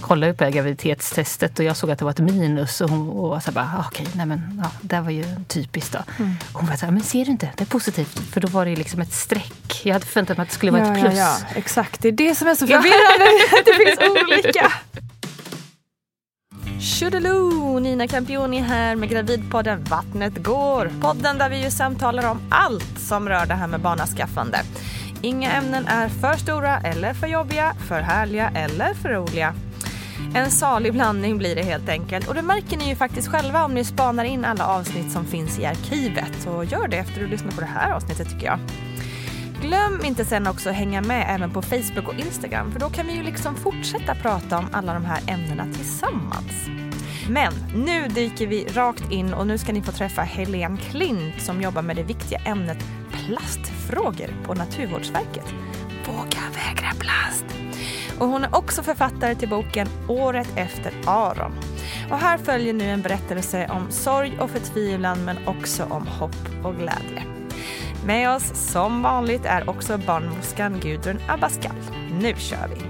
Kollade på graviditetstestet och jag såg att det var ett minus och hon var så bara, ah, okej, nej men ja, det var ju typiskt då. Mm. Hon var så här, men ser du inte, det är positivt. För då var det liksom ett streck. Jag hade förväntat mig att det skulle vara ja, ett plus. Ja, ja, exakt. Det är det som är så förvirrande. det finns olika. Tjodeloo! Nina Campioni här med Gravidpodden Vattnet går. Podden där vi ju samtalar om allt som rör det här med barnaskaffande. Inga ämnen är för stora eller för jobbiga, för härliga eller för roliga. En salig blandning blir det helt enkelt och det märker ni ju faktiskt själva om ni spanar in alla avsnitt som finns i arkivet. Så gör det efter att du lyssnat på det här avsnittet tycker jag. Glöm inte sen också att hänga med även på Facebook och Instagram för då kan vi ju liksom fortsätta prata om alla de här ämnena tillsammans. Men nu dyker vi rakt in och nu ska ni få träffa Helene Klint som jobbar med det viktiga ämnet plastfrågor på Naturvårdsverket. Våga vägra plast! Och hon är också författare till boken Året efter Aron. Och här följer nu en berättelse om sorg och förtvivlan men också om hopp och glädje. Med oss som vanligt är också barnmorskan Gudrun Abascal. Nu kör vi!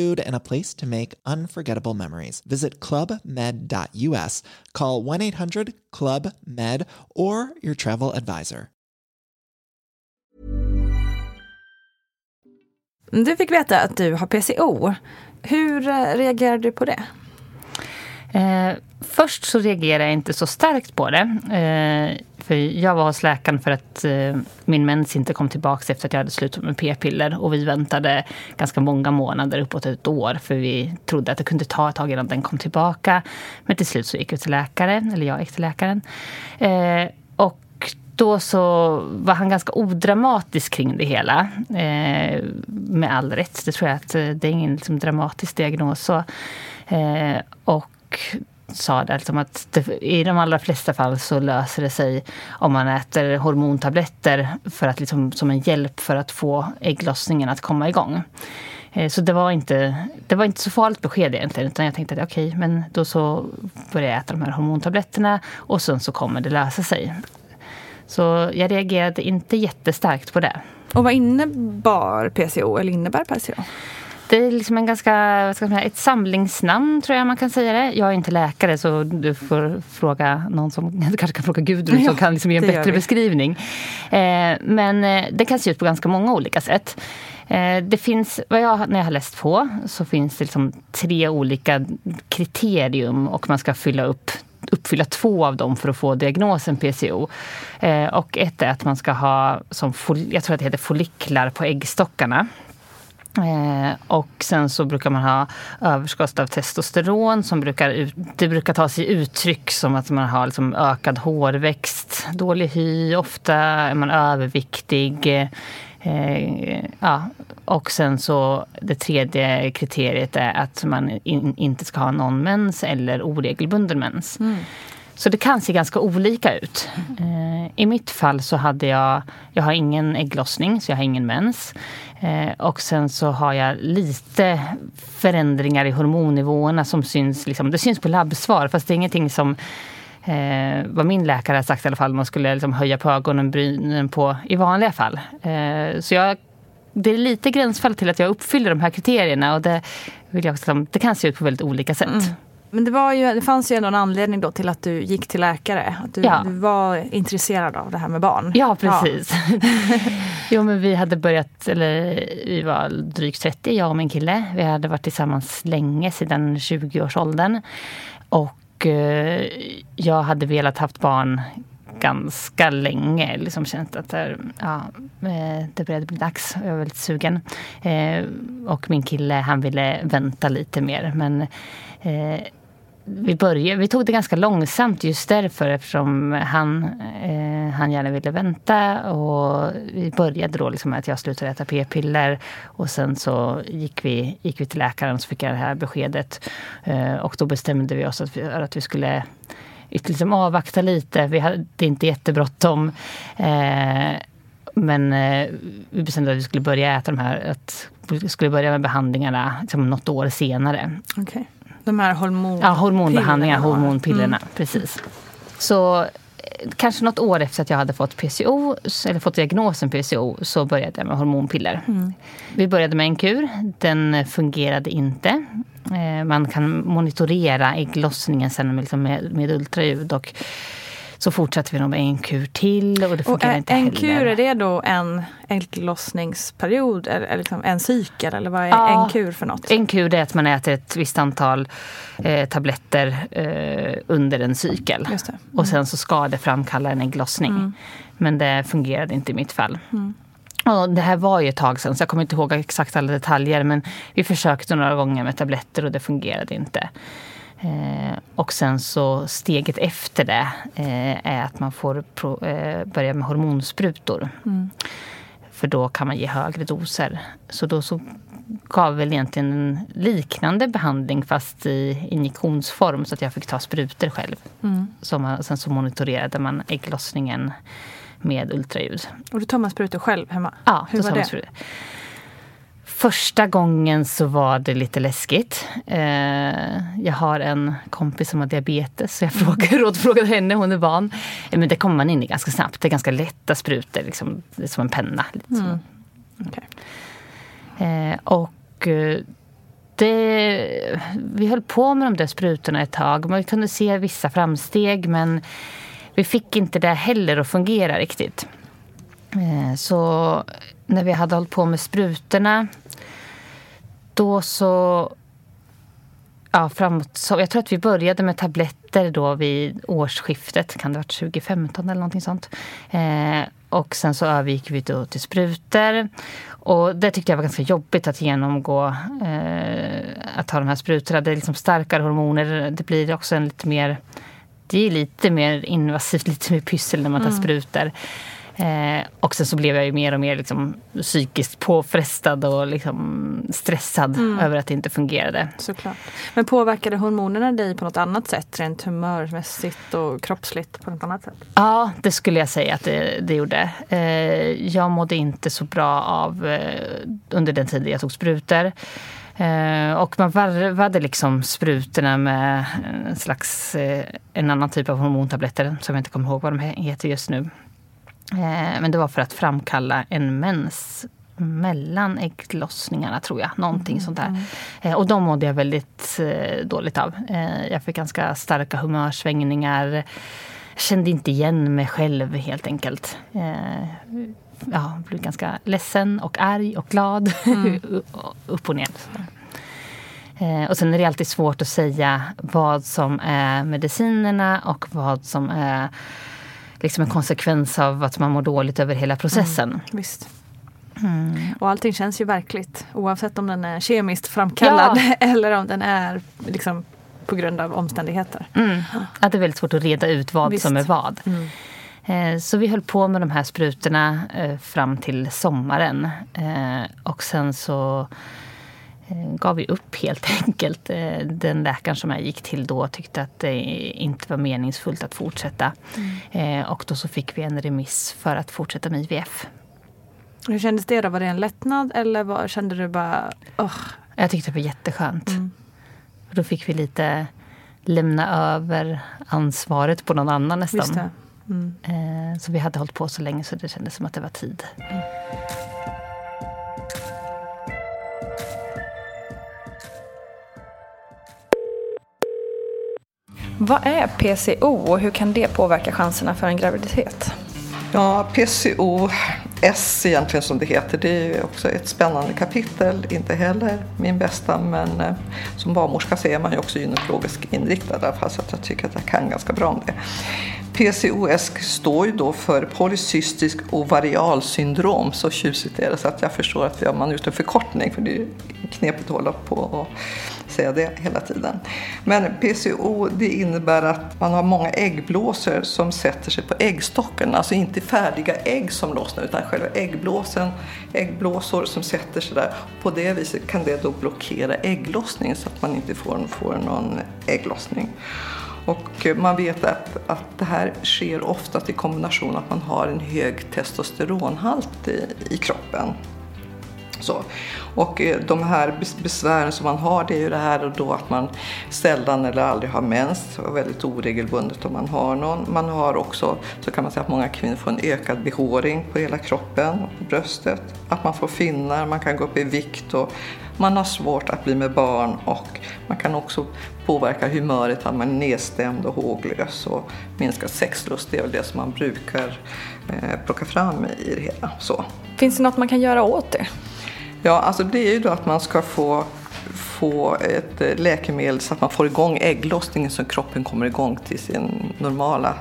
and a place to make unforgettable memories. Visit clubmed.us, call 1 800 Club Med, or your travel advisor. Du fick veta att du har PCO. Hur eh, reagerar du på det? Eh, först så reagerade jag inte så starkt på det. Eh, för jag var hos läkaren för att eh, min mens inte kom tillbaka efter att jag hade slutat med p-piller. Och vi väntade ganska många månader, uppåt ett år. För vi trodde att det kunde ta ett tag innan den kom tillbaka. Men till slut så gick vi till läkaren, eller jag gick till läkaren. Eh, och då så var han ganska odramatisk kring det hela. Eh, med all rätt. Det tror jag att eh, det är ingen liksom, dramatisk diagnos. Så, eh, och sa det, liksom att det, i de allra flesta fall så löser det sig om man äter hormontabletter för att, liksom, som en hjälp för att få ägglossningen att komma igång. Eh, så det var, inte, det var inte så farligt besked egentligen. Utan jag tänkte att okej, okay, men då så börjar jag äta de här hormontabletterna och sen så kommer det lösa sig. Så jag reagerade inte jättestarkt på det. Och vad innebar PCO, eller innebär PCO? Det är liksom en ganska, vad ska man säga, ett samlingsnamn tror jag man kan säga det. Jag är inte läkare så du får fråga någon som, du kanske kan fråga Gudrun som kan liksom ge en bättre beskrivning. Eh, men eh, det kan se ut på ganska många olika sätt. Eh, det finns, vad jag, när jag har läst på så finns det liksom tre olika kriterium och man ska fylla upp uppfylla två av dem för att få diagnosen PCO. Eh, och ett är att man ska ha, som jag tror att det heter folliklar på äggstockarna. Eh, och sen så brukar man ha överskott av testosteron som brukar, det brukar ta sig uttryck som att man har liksom ökad hårväxt, dålig hy, ofta är man överviktig. Eh, ja. Och sen så det tredje kriteriet är att man in, inte ska ha någon mens eller oregelbunden mens. Mm. Så det kan se ganska olika ut. Eh, I mitt fall så hade jag, jag har ingen ägglossning så jag har ingen mens. Eh, och sen så har jag lite förändringar i hormonnivåerna som syns, liksom, det syns på labbsvar fast det är ingenting som eh, vad min läkare har sagt i alla fall, man skulle liksom höja på ögonbrynen på i vanliga fall. Eh, så jag, det är lite gränsfall till att jag uppfyller de här kriterierna och det, vill jag också, det kan se ut på väldigt olika sätt. Mm. Men det, var ju, det fanns ju ändå en anledning då till att du gick till läkare. Att du, ja. du var intresserad av det här med barn. Ja, precis. Ja. jo, men vi hade börjat, eller vi var drygt 30, jag och min kille. Vi hade varit tillsammans länge, sedan 20-årsåldern. Och Eh, jag hade velat haft barn ganska länge. Liksom känt att det, ja, eh, det började bli dags. Jag var väldigt sugen. Eh, och min kille han ville vänta lite mer. Men vi, började, vi tog det ganska långsamt just därför eftersom han, eh, han gärna ville vänta. Och vi började då liksom med att jag slutade äta p-piller och sen så gick vi, gick vi till läkaren och så fick jag det här beskedet. Eh, och då bestämde vi oss att vi, att vi skulle liksom avvakta lite. Vi hade inte jättebråttom. Eh, men eh, vi bestämde att vi skulle börja äta de här, att vi skulle börja med behandlingarna liksom något år senare. Okay. De här hormon... Ja, hormonbehandlingar, hormonpillerna. Mm. Precis. Så eh, kanske något år efter att jag hade fått PCO, eller fått diagnosen PCO, så började jag med hormonpiller. Mm. Vi började med en kur. Den fungerade inte. Eh, man kan monitorera ägglossningen sen med, liksom med, med ultraljud. Och så fortsatte vi med en kur till och det funkar inte en heller. kur, är det då en ägglossningsperiod eller liksom en cykel? Eller vad är ja, en kur för något? En kur är att man äter ett visst antal eh, tabletter eh, under en cykel. Mm. Och sen så ska det framkalla en ägglossning. Mm. Men det fungerade inte i mitt fall. Mm. Och det här var ju ett tag sedan så jag kommer inte ihåg exakt alla detaljer men vi försökte några gånger med tabletter och det fungerade inte. Eh, och sen så steget efter det eh, är att man får pro, eh, börja med hormonsprutor. Mm. För då kan man ge högre doser. Så då så gav väl egentligen en liknande behandling fast i injektionsform så att jag fick ta sprutor själv. Mm. Så man, sen så monitorerade man ägglossningen med ultraljud. Och då tar man sprutor själv hemma? Ja, Hur var det? Sprutor. Första gången så var det lite läskigt. Eh, jag har en kompis som har diabetes så jag frågade, rådfrågade henne, hon är van. Eh, men det kommer man in i ganska snabbt. Det är ganska lätta sprutor, liksom, som en penna. Mm. Okay. Eh, och det, vi höll på med de där sprutorna ett tag. Man kunde se vissa framsteg men vi fick inte det heller att fungera riktigt. Så när vi hade hållit på med sprutorna då så... Ja, framåt, så jag tror att vi började med tabletter då vid årsskiftet. Kan det ha varit 2015 eller någonting sånt. Eh, och sen så övergick vi då till sprutor. Och det tyckte jag var ganska jobbigt att genomgå. Eh, att ta de här sprutorna. Det är liksom starkare hormoner. Det blir också en lite mer... Det är lite mer invasivt, lite mer pyssel när man tar mm. sprutor. Eh, och sen så blev jag ju mer och mer liksom, psykiskt påfrestad och liksom, stressad mm. över att det inte fungerade. Såklart. Men påverkade hormonerna dig på något annat sätt? Rent humörmässigt och kroppsligt på något annat sätt? Ja, det skulle jag säga att det, det gjorde. Eh, jag mådde inte så bra av eh, under den tiden jag tog sprutor. Eh, och man varvade liksom sprutorna med en slags, eh, en annan typ av hormontabletter som jag inte kommer ihåg vad de heter just nu. Eh, men det var för att framkalla en mens mellan ägglossningarna, tror jag. Någonting mm. sånt där. Mm. och de mådde jag väldigt eh, dåligt av. Eh, jag fick ganska starka humörsvängningar. Jag kände inte igen mig själv, helt enkelt. Eh, ja, blev ganska ledsen och arg och glad. Mm. Upp och ner. Eh, och sen är det alltid svårt att säga vad som är medicinerna och vad som är liksom en konsekvens av att man mår dåligt över hela processen. Mm, visst. Mm. Och allting känns ju verkligt oavsett om den är kemiskt framkallad ja. eller om den är liksom på grund av omständigheter. Mm. Att det är väldigt svårt att reda ut vad Visst. som är vad. Mm. Eh, så vi höll på med de här sprutorna eh, fram till sommaren. Och sen så Eh, gav vi upp helt enkelt. Eh, den läkaren som jag gick till då tyckte att det inte var meningsfullt att fortsätta. Mm. Och då så fick vi en remiss för att fortsätta med IVF. Hur kändes det då? Var det en lättnad eller var, kände du bara... Oh. Jag tyckte det var jätteskönt. Mm. Då fick vi lite lämna över ansvaret på någon annan nästan. Mm. Så vi hade hållit på så länge så det kändes som att det var tid. Vad är PCO och hur kan det påverka chanserna för en graviditet? Ja, PCOS egentligen som det heter, det är också ett spännande kapitel. Inte heller min bästa, men eh, som barnmorska så är man ju också gynekologiskt inriktad i alla fall, så att jag tycker att jag kan ganska bra om det. PCOS står ju då för polycystisk ovarialsyndrom, så tjusigt är det så att jag förstår att man har gjort en förkortning för det är knepigt att hålla på och säga det hela tiden. Men PCO det innebär att man har många äggblåsor som sätter sig på äggstocken. Alltså inte färdiga ägg som lossnar utan själva äggblåsen, äggblåsor som sätter sig där. På det viset kan det då blockera ägglossningen så att man inte får, får någon ägglossning. Och man vet att, att det här sker ofta i kombination att man har en hög testosteronhalt i, i kroppen. Så. Och eh, de här besvären som man har det är ju det här och då att man sällan eller aldrig har mens och väldigt oregelbundet om man har någon. Man har också, så kan man säga att många kvinnor får en ökad behåring på hela kroppen och på bröstet. Att man får finnar, man kan gå upp i vikt och man har svårt att bli med barn och man kan också påverka humöret att man är nedstämd och håglös och minskad sexlust. Det är väl det som man brukar eh, plocka fram i det hela. Så. Finns det något man kan göra åt det? Ja, alltså det är ju då att man ska få, få ett eh, läkemedel så att man får igång ägglossningen så kroppen kommer igång till sin normala,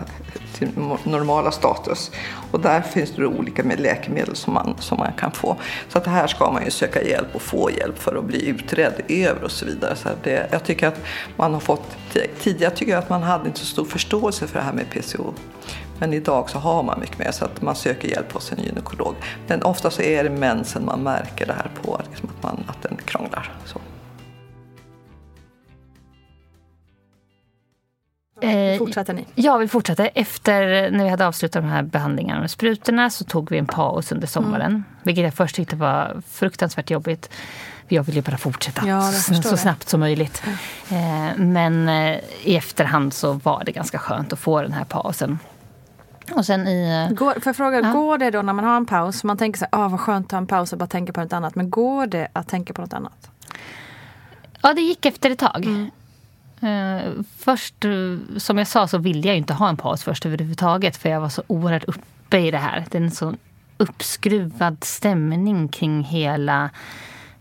till normala status. Och där finns det olika med läkemedel som man, som man kan få. Så att här ska man ju söka hjälp och få hjälp för att bli utredd över och så vidare. Så det, jag tycker att man har fått, tidigare tycker jag att man hade inte så stor förståelse för det här med PCO. Men idag så har man mycket mer så att man söker hjälp hos en gynekolog. Men ofta så är det mensen man märker det här på, liksom att, man, att den krånglar. Så. Eh, fortsatte ni? Ja, vi fortsatte. Efter när vi hade avslutat de här behandlingarna med sprutorna så tog vi en paus under sommaren. Mm. Vilket jag först tyckte var fruktansvärt jobbigt. Jag ville ju bara fortsätta ja, så, så snabbt som möjligt. Mm. men eh, i efterhand så var det ganska skönt att få den här pausen. Och sen i... Går, för fråga, ja. går det då när man har en paus, man tänker så här, ah, vad skönt att ha en paus och bara tänka på något annat. Men går det att tänka på något annat? Ja, det gick efter ett tag. Mm. Uh, först, uh, som jag sa, så ville jag inte ha en paus först överhuvudtaget. För jag var så oerhört uppe i det här. Det är en så uppskruvad stämning kring hela,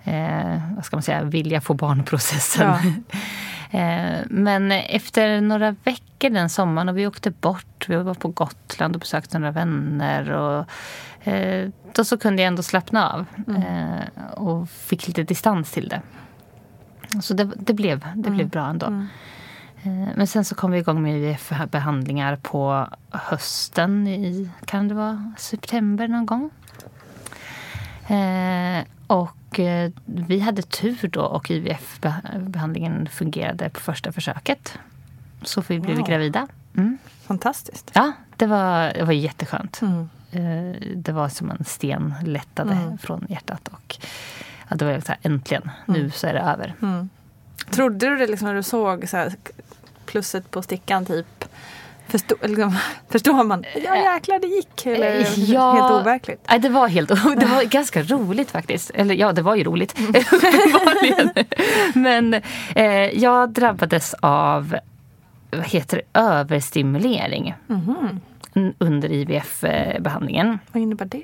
uh, vad ska man säga, vilja få barnprocessen. Ja. Eh, men efter några veckor den sommaren och vi åkte bort, vi var på Gotland och besökte några vänner. Och, eh, då så kunde jag ändå slappna av mm. Eh, och fick lite distans till det. Så det, det blev, det mm. blev bra ändå. Mm. Men sen så kom vi igång med IVF-behandlingar på hösten i, kan det vara september någon gång? och och eh, vi hade tur då och IVF-behandlingen fungerade på första försöket. Så vi blev wow. gravida. Mm. Fantastiskt. Ja, det var, det var jätteskönt. Mm. Eh, det var som en sten lättade mm. från hjärtat. Och ja, det var så här, äntligen, nu mm. så är det över. Mm. Trodde du det liksom när du såg så här, plusset på stickan typ Förstå, liksom, förstår man? Ja jäklar det gick. Eller Eh, Ja. helt overkligt. Nej, det var helt Det var ganska roligt faktiskt. Eller ja, det var ju roligt. uppenbarligen. Men eh, jag drabbades av vad heter det, överstimulering n- under IVF-behandlingen. Vad innebär det?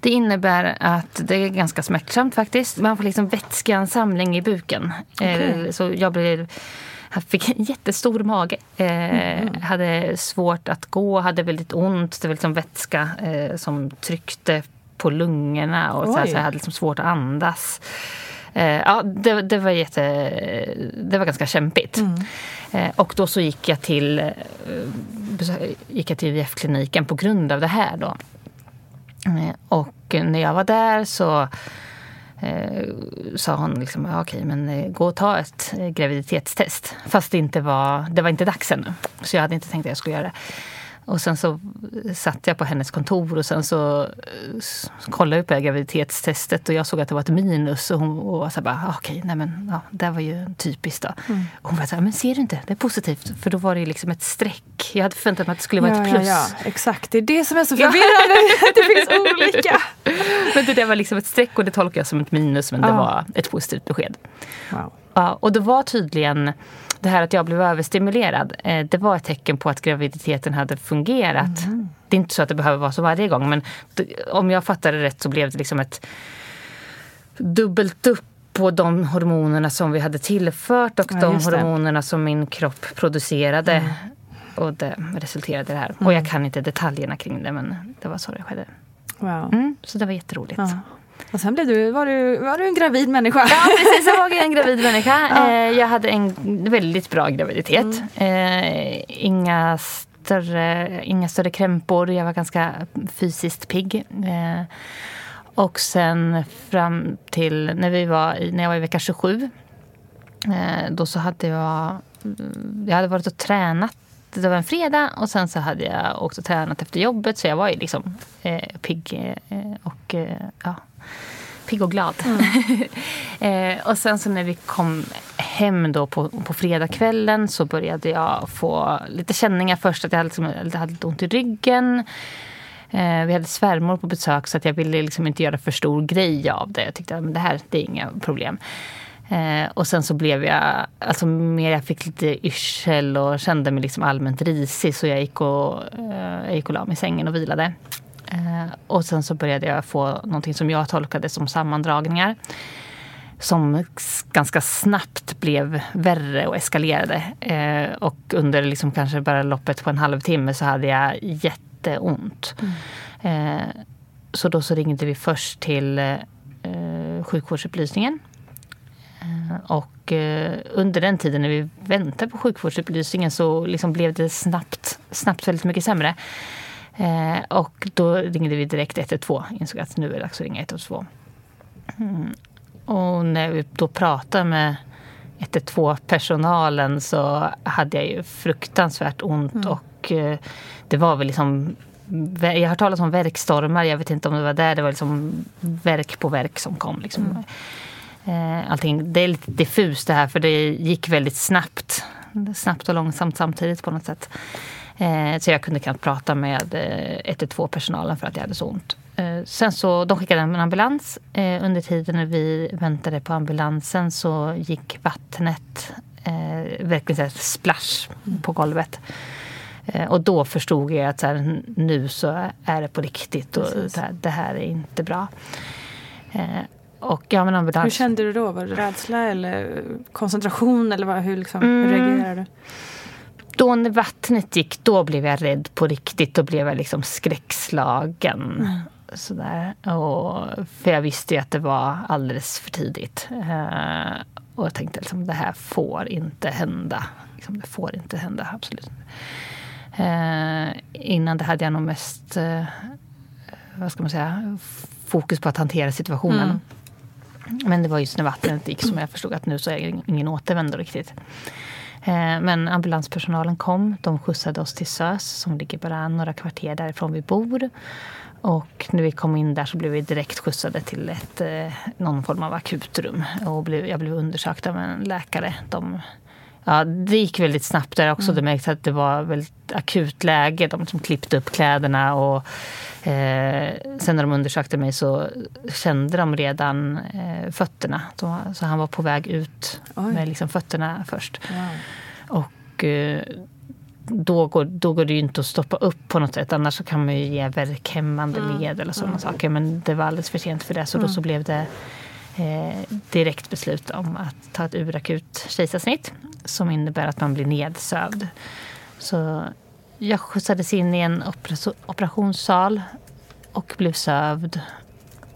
Det innebär att det är ganska smärtsamt faktiskt. Man får liksom vätskeansamling i buken. Eh, så jag blev... Jag fick en jättestor mage. Eh, Hade svårt att gå, hade väldigt ont. Det var liksom vätska eh, som tryckte på lungorna och så, här, så jag hade liksom svårt att andas. Eh, ja, det, det, var jätte, det var ganska kämpigt. Eh, och då så gick jag till, eh, besö- gick jag till IVF-kliniken på grund av det här. Då. Och när jag var där så eh, sa hon liksom, ja, okej, men eh, gå och ta ett graviditetstest. Fast det inte var, det var inte dags ännu. Så jag hade inte tänkt att jag skulle göra det. Och sen så satt jag på hennes kontor och sen så eh, kollade jag på graviditetstestet och jag såg att det var ett minus. Och hon och var så bara, "Ah, okej, nej men ja, det var ju typiskt då. Och hon var så här, men ser du inte? Det är positivt. För då var det liksom ett streck. Jag hade förväntat mig att det skulle vara ett plus. Ja, ja, exakt. Det är det som är så förvirrande. det finns olika. Men det där var liksom ett streck och det tolkar jag som ett minus men det Ja. var ett positivt besked. Wow. Ja, och det var tydligen det här att jag blev överstimulerad. Eh, det var ett tecken på att graviditeten hade fungerat. Mm. Det är inte så att det behöver vara så varje gång men om jag fattade rätt så blev det liksom ett dubbelt upp på de hormonerna som vi hade tillfört och Ja, de. Mm. hormonerna som min kropp producerade. Och det resulterade i det här. Och jag kan inte detaljerna kring det men det var så det skedde. Wow. Mm, så det var jätteroligt. Ja. Och sen blev du, var, du, var du en gravid människa. Ja, precis. Jag var en gravid människa. Eh, Jag hade en väldigt bra graviditet. Eh, Inga, större, inga större krämpor. Jag var ganska fysiskt pigg. Eh, Och sen fram till när, vi var, när jag var i vecka 27 eh, då så hade jag, jag hade varit och tränat. Det var en fredag och sen så hade jag och tränat efter jobbet. Så jag var ju liksom eh, pigg eh, och eh, ja, pigg och glad. eh, och sen så när vi kom hem då på, på fredagskvällen så började jag få lite känningar först. Att jag hade, liksom, hade lite ont i ryggen. Eh, vi hade svärmor på besök så att jag ville liksom inte göra för stor grej av det. Jag tyckte att det här det är inga problem. Eh, och sen så blev jag, alltså mer jag fick lite yrsel och kände mig liksom allmänt risig så jag gick och, eh, jag gick och la mig i sängen och vilade. Eh, och sen så började jag få någonting som jag tolkade som sammandragningar. Som ganska snabbt blev värre och eskalerade. Eh, och under liksom kanske bara loppet på en halvtimme så hade jag jätteont. Eh, så då så ringde vi först till eh, sjukvårdsupplysningen. Eh, Och eh, under den tiden när vi väntade på sjukvårdsupplysningen så liksom blev det snabbt, snabbt väldigt mycket sämre. Eh, och då ringde vi direkt 112 insåg att nu är det dags att ringa 112. Mm. Och när vi då pratade med 112-personalen så hade jag ju fruktansvärt ont och eh, det var väl liksom jag har hört talas om verkstormar, jag vet inte om det var där, det var liksom verk på verk som kom. Liksom. Eh, Allting, det är lite diffust det här för det gick väldigt snabbt. Snabbt och långsamt samtidigt på något sätt. Eh, Så jag kunde knappt prata med eh, 112-personalen för att jag hade så ont. Eh, Sen så, de skickade en ambulans. Eh, Under tiden när vi väntade på ambulansen så gick vattnet eh, verkligen så här splash på golvet. Eh, Och då förstod jag att så här, nu så är det på riktigt och här, det här är inte bra. Och ja, men ambulans... Hur kände du då? Var det rädsla eller koncentration? Eller vad, hur, liksom, Mm. hur reagerade du? Då när vattnet gick, då blev jag rädd på riktigt. Då blev jag liksom skräckslagen. Sådär. Och, för jag visste ju att det var alldeles för tidigt. Eh, och jag tänkte liksom, det här får inte hända. Liksom, det får inte hända, absolut. Eh, innan det hade jag nog mest, eh, vad ska man säga, fokus på att hantera situationen. Men det var just när vattnet gick som jag förstod att nu så är det ingen återvändo riktigt. Eh, men ambulanspersonalen kom. De skjutsade oss till SÖS som ligger bara några kvarter därifrån vi bor. Och när vi kom in där så blev vi direkt skjutsade till ett, eh, någon form av akutrum. Och jag blev undersökt av en läkare. De Ja, det gick väldigt snabbt där också. Mm. Det märktes att det var väldigt akut läge. De som klippte upp kläderna och eh, sen när de undersökte mig så kände de redan eh, fötterna. Så, så, han var på väg ut Oj. med liksom fötterna först. Wow. Och eh, då går, då går det ju inte att stoppa upp på något sätt. Annars så kan man ju ge värkhämmande mm. medel och sådana mm. saker. Men det var alldeles för sent för det. Så mm. då så blev det Eh, direkt beslut om att ta ett urakut kejsarsnitt som innebär att man blir nedsövd. Så jag skjutsades in i en operationssal och blev sövd.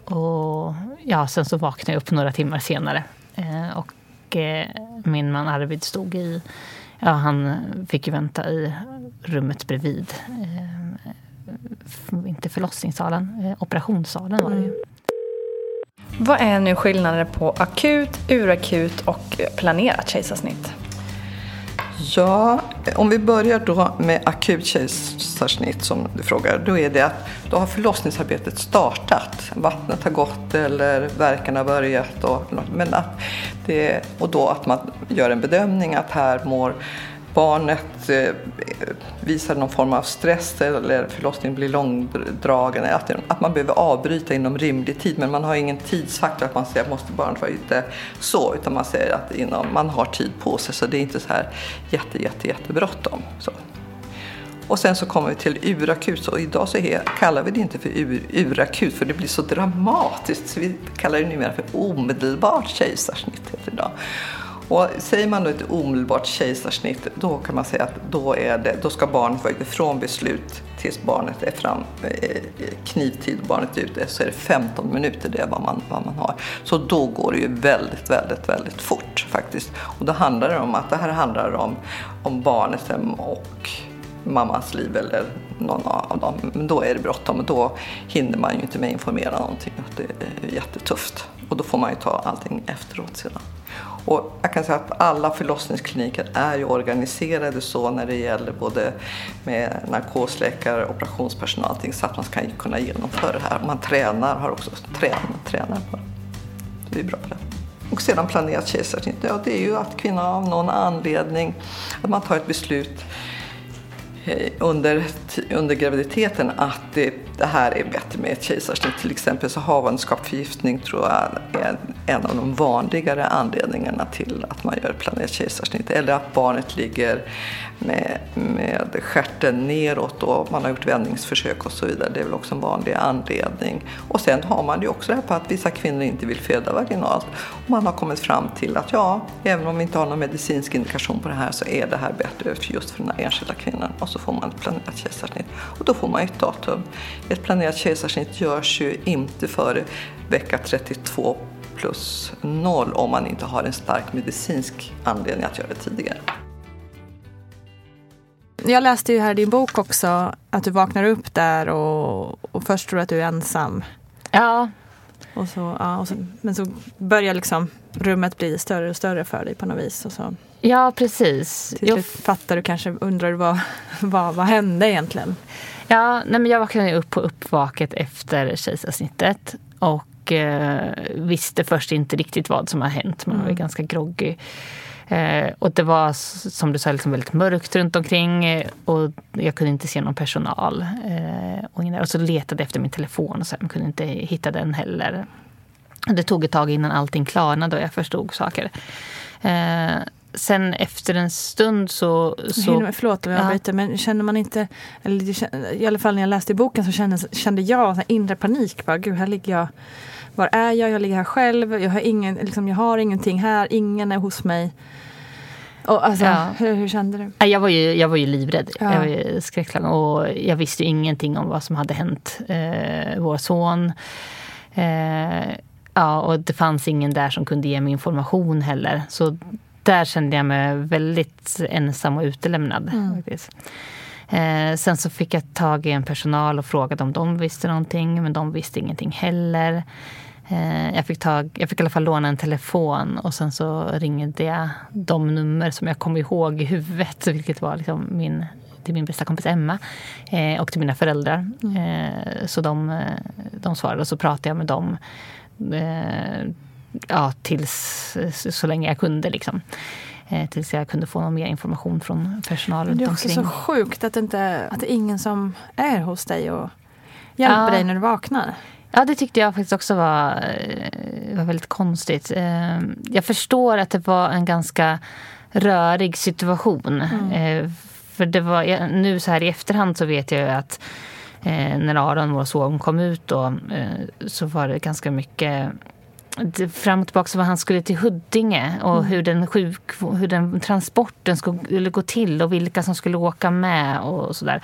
Och ja, sen så vaknade jag upp några timmar senare. Eh, och eh, min man Arvid stod i... Ja, han fick ju vänta i rummet bredvid. Inte förlossningssalen, operationssalen var det ju. Mm. Vad är nu skillnaden på akut, urakut och planerat kejsarsnitt? Ja, om vi börjar då med akut kejsarsnitt som du frågar. Då är det att då har förlossningsarbetet startat. Vattnet har gått eller verkarna har börjat. Och, men att det, och då att man gör en bedömning att här mår barnet eh, visar någon form av stress eller förlossningen blir långdragen, att, man behöver avbryta inom rimlig tid. Men man har ingen tidsfaktor att man säger att måste barnet vara ute så, utan man säger att inom, man har tid på sig så det är inte så här jätte, jätte, jättebråttom. Så. Och sen så kommer vi till urakut. Så idag så är, kallar vi det inte för ur, urakut för det blir så dramatiskt så vi kallar det numera för omedelbart kejsarsnitt. Idag. Och säger man då ett omedelbart kejsarsnitt, då kan man säga att då, är det, då ska barnet vara ute från beslut tills barnet är fram, eh, knivtid och barnet är ute, så är det 15 minuter, det är vad man, vad man har. Så då går det ju väldigt, väldigt, väldigt fort faktiskt. Och då handlar det om att det här handlar om, om barnet och mammas liv eller någon av dem. Men då är det bråttom och då hinner man ju inte med att informera någonting. Det är jättetufft. Och då får man ju ta allting efteråt sedan. Och jag kan säga att alla förlossningskliniker är ju organiserade så när det gäller både med narkosläkare, operationspersonal allting, så att man ska kunna genomföra det här. Man tränar, har också tränat, tränar på det. Det är bra på det. Och sedan planerat kejsarsnitt, ja det är ju att kvinnan av någon anledning, att man tar ett beslut Eh, under, under graviditeten att det, det, här är bättre med ett kejsarsnitt. Till exempel så havandeskapsförgiftning tror jag är en av de vanligare anledningarna till att man gör planerat kejsarsnitt. Eller att barnet ligger med, med stjärten neråt och man har gjort vändningsförsök och så vidare. Det är väl också en vanlig anledning. Och sen har man ju också det här på att vissa kvinnor inte vill föda vaginalt. Och man har kommit fram till att ja, även om vi inte har någon medicinsk indikation på det här så är det här bättre just för den här enskilda kvinnan. Och så får man ett planerat kejsarsnitt. Och då får man ett datum. Ett planerat kejsarsnitt görs ju inte före vecka 32 plus 0 om man inte har en stark medicinsk anledning att göra det tidigare. Jag läste ju här i din bok också att du vaknar upp där och, och först tror att du är ensam. Ja. Och så, ja och så, men så börjar liksom rummet bli större och större för dig på något vis. Och så. Ja, precis. Till slut fattar du kanske, undrar vad, vad, vad hände egentligen? Ja, nej men jag vaknade upp på uppvaket efter kejsarsnittet och eh, visste först inte riktigt vad som har hänt. Man var mm. ganska groggy. Eh, och det var som du sa liksom väldigt mörkt runt omkring eh, och jag kunde inte se någon personal. Eh, och, och så letade jag efter min telefon och så, men kunde inte hitta den heller. Det tog ett tag innan allting klarnade och jag förstod saker. Eh, sen efter en stund så... så Förlåt om jag avbryter, ja. men känner man inte... Eller, I alla fall när jag läste i boken så kände, kände jag så inre panik. Bara, Gud, här ligger jag. Var är jag? Jag ligger här själv. Jag har, ingen, liksom, jag har ingenting här. Ingen är hos mig. Och, alltså, ja. hur, hur, kände du? Jag var ju, jag var ju livrädd. Ja. Jag var ju skräckslagen. Och jag visste ju ingenting om vad som hade hänt eh, vår son. Eh, ja, och det fanns ingen där som kunde ge mig information heller. Så där kände jag mig väldigt ensam och utelämnad. Mm. Eh, sen så fick jag tag i en personal och frågade om de visste någonting, men de visste ingenting heller. Eh, jag, fick tag, jag fick i alla fall låna en telefon och sen så ringde jag de nummer som jag kom ihåg i huvudet, vilket var liksom min till min bästa kompis Emma eh, och till mina föräldrar. Mm. Eh, så de, eh, de svarade och så pratade jag med dem eh, ja, tills så länge jag kunde. Liksom. Eh, tills jag kunde få någon mer information från personal runt Det är också omkring. så sjukt att det, inte, att det är ingen som är hos dig och hjälper Ja. dig när du vaknar. Ja, det tyckte jag faktiskt också var, eh, var väldigt konstigt. Eh, Jag förstår att det var en ganska rörig situation. Eh, För det var, nu så här i efterhand så vet jag ju att när Aron, vår son, kom ut då, så var det ganska mycket fram och tillbaka så vad han skulle till Huddinge och hur, den sjuk, hur den transporten skulle gå till och vilka som skulle åka med och sådär.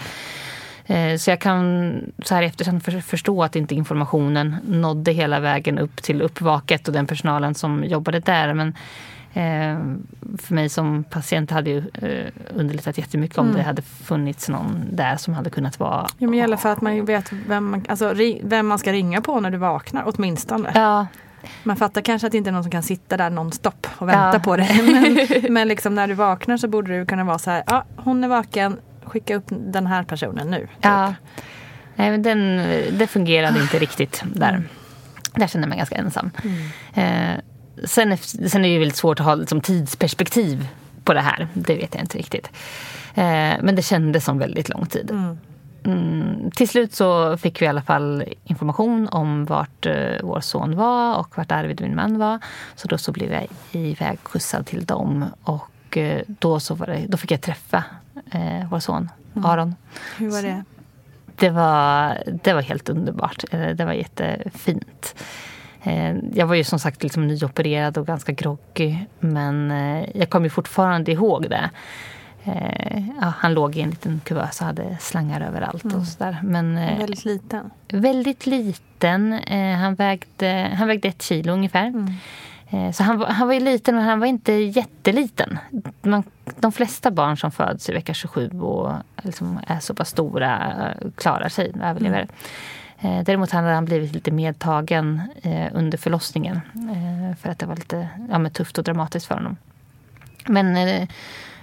Eh, Så jag kan så här efterhand för- förstå att inte informationen nådde hela vägen upp till uppvaket och den personalen som jobbade där. Men eh, för mig som patient hade ju eh, underlättat jättemycket om det hade funnits någon där som hade kunnat vara... Ja, men i alla fall att man vet vem man, alltså, vem man ska ringa på när du vaknar, åtminstone. Ja, Man fattar kanske att det inte är någon som kan sitta där nonstop och vänta Ja. på dig. Men, men liksom när du vaknar så borde det kunna vara så här, ja hon är vaken, skicka upp den här personen nu. typ. ja. Nej, men den, det fungerade inte riktigt där. Där kände jag mig ganska ensam. Eh, sen, efter, sen är det väldigt svårt att ha liksom, tidsperspektiv på det här. Det vet jag inte riktigt. Eh, men det kändes som väldigt lång tid. Mm, till slut så fick vi i alla fall information om vart eh, vår son var och vart Arvid, min man, var. Så då så blev jag ivägskjutsad till dem. Och eh, då, så var det, då fick jag träffa eh, vår son Aron. Hur var det? Det var, det var helt underbart. Eh, Det var jättefint. Eh, Jag var ju som sagt liksom nyopererad och ganska groggy. Men eh, jag kommer fortfarande ihåg det. Ja, han låg i en liten kuvös och hade slangar överallt. Och sådär. Men eh, Väldigt liten. väldigt liten. Han vägde, han vägde ett kilo ungefär. Eh, Så han, var- han var ju liten, men han var inte jätteliten. Man, de flesta barn som föds i vecka 27 och liksom är så pass stora eh, klarar sig, överlever. Eh, Däremot hade han blivit lite medtagen eh, under förlossningen. eh, För att det var lite ja, men tufft och dramatiskt för honom. Men eh,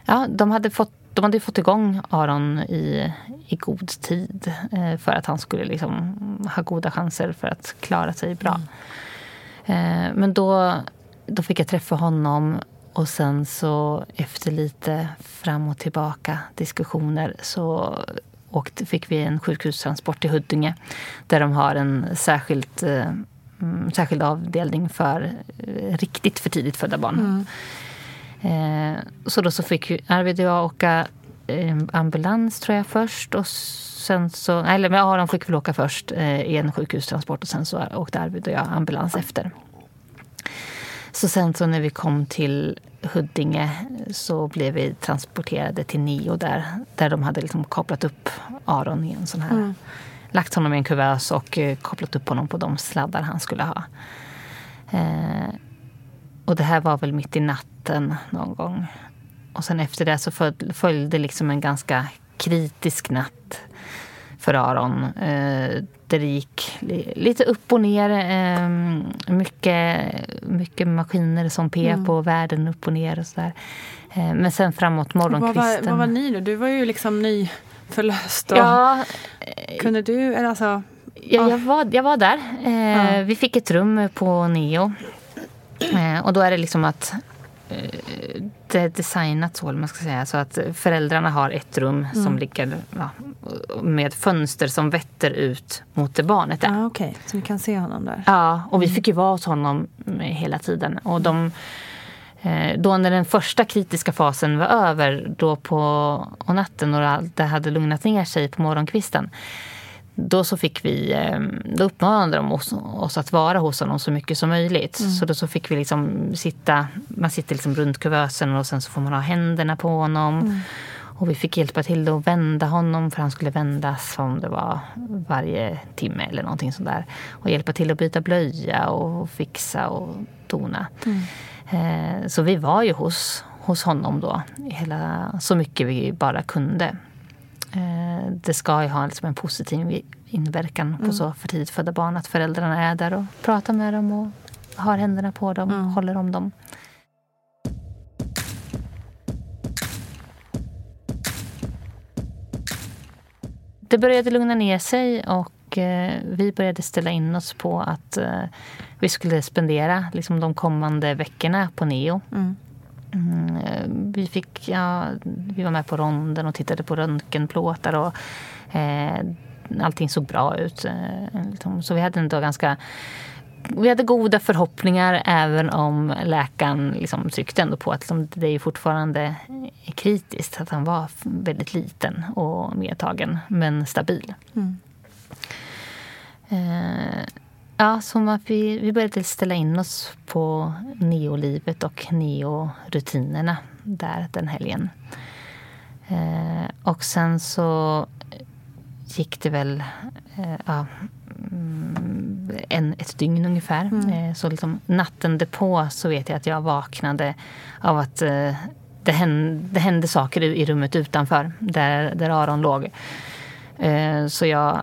ja, de hade fått de hade fått igång Aron i, i god tid eh, för att han skulle liksom ha goda chanser för att klara sig bra. Eh, men då, då fick jag träffa honom och sen så efter lite fram och tillbaka diskussioner så åkte, fick vi en sjukhustransport till Huddinge där de har en särskilt, eh, mm, särskild avdelning för eh, riktigt för tidigt födda barn. Eh, så då så fick Arvid och jag åka eh, ambulans tror jag först. Och sen så, eller men Aron fick väl åka först eh, i en sjukhustransport och sen så åkte Arvid och jag ambulans efter. Så sen så när vi kom till Huddinge så blev vi transporterade till NIO där, där de hade liksom kopplat upp Aron i en sån här lagt honom i en kuvös och eh, kopplat upp honom på de sladdar han skulle ha. Eh, och det här var väl mitt i natten någon gång. Och sen efter det så föl- följde liksom en ganska kritisk natt för Aron. Eh, där det gick li- lite upp och ner. Eh, mycket, mycket maskiner som pep på världen upp och ner och sådär. Eh, men sen framåt Vad var, morgonkvisten. vad var ni då? Du var ju liksom nyförlöst. Och Ja, Kunde du, alltså, Ja, jag, var, jag var där. Eh, Ja. Vi fick ett rum på Neo. Eh, och då är det liksom att eh, designat så, man ska säga, så att föräldrarna har ett rum som ligger ja, med fönster som vetter ut mot där barnet är. ja okej, så ni kan se honom där. Ja, och vi fick ju vara hos honom mm, hela tiden. Och de, eh, då när den första kritiska fasen var över, då på natten och det hade lugnat ner sig på morgonkvisten. Då så fick vi, eh, då uppmanade de oss, oss att vara hos honom så mycket som möjligt. Så då så fick vi liksom sitta, man sitter liksom runt kuvösen och sen så får man ha händerna på honom. Och vi fick hjälpa till att vända honom för han skulle vändas om det var varje timme eller någonting sånt där. Och hjälpa till att byta blöja och fixa och dona. Eh, Så vi var ju hos, hos honom då hela, så mycket vi bara kunde. Eh, Det ska ju ha liksom en positiv inverkan på så för tidigt födda barn att föräldrarna är där och pratar med dem och har händerna på dem, håller om dem. Det började lugna ner sig och eh, vi började ställa in oss på att eh, vi skulle spendera liksom, de kommande veckorna på Neo. mm, vi, fick, ja, vi var med på ronden och tittade på röntgenplåtar. Och, eh, allting såg bra ut. Eh, liksom. Så vi hade ändå ganska vi hade goda förhoppningar även om läkaren liksom tryckte ändå på att liksom, det är fortfarande kritiskt. Att han var väldigt liten och medtagen, men stabil. Mm. Eh, ja, så vi, vi började ställa in oss på neolivet och neorutinerna där den helgen. Eh, och sen så gick det väl eh, ja, mm, en, ett dygn ungefär. Mm. Eh, så liksom natten därpå så vet jag att jag vaknade av att eh, det, hände, det hände saker i rummet utanför där, där Aron låg. Så jag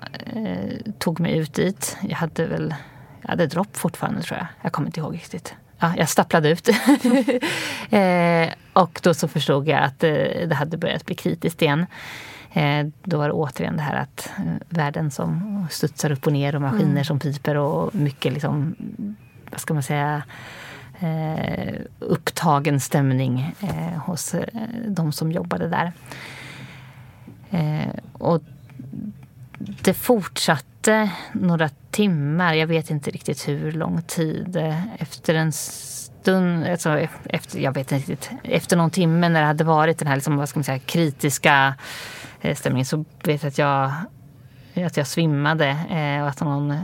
tog mig ut dit. Jag hade väl jag hade dropp fortfarande tror jag. Jag kommer inte ihåg riktigt. Ja, jag stapplade ut. och då så förstod jag att det hade börjat bli kritiskt igen. Eh, då var det återigen det här att eh, världen som studsar upp och ner och maskiner mm. som piper och mycket liksom, vad ska man säga, eh, upptagen stämning hos de som jobbade där. och det fortsatte några timmar, jag vet inte riktigt hur lång tid. Efter en stund, alltså efter, jag vet inte riktigt, efter någon timme när det hade varit den här liksom, vad ska man säga, kritiska Eh, stämning så vet jag att jag, att jag svimmade eh, och att någon,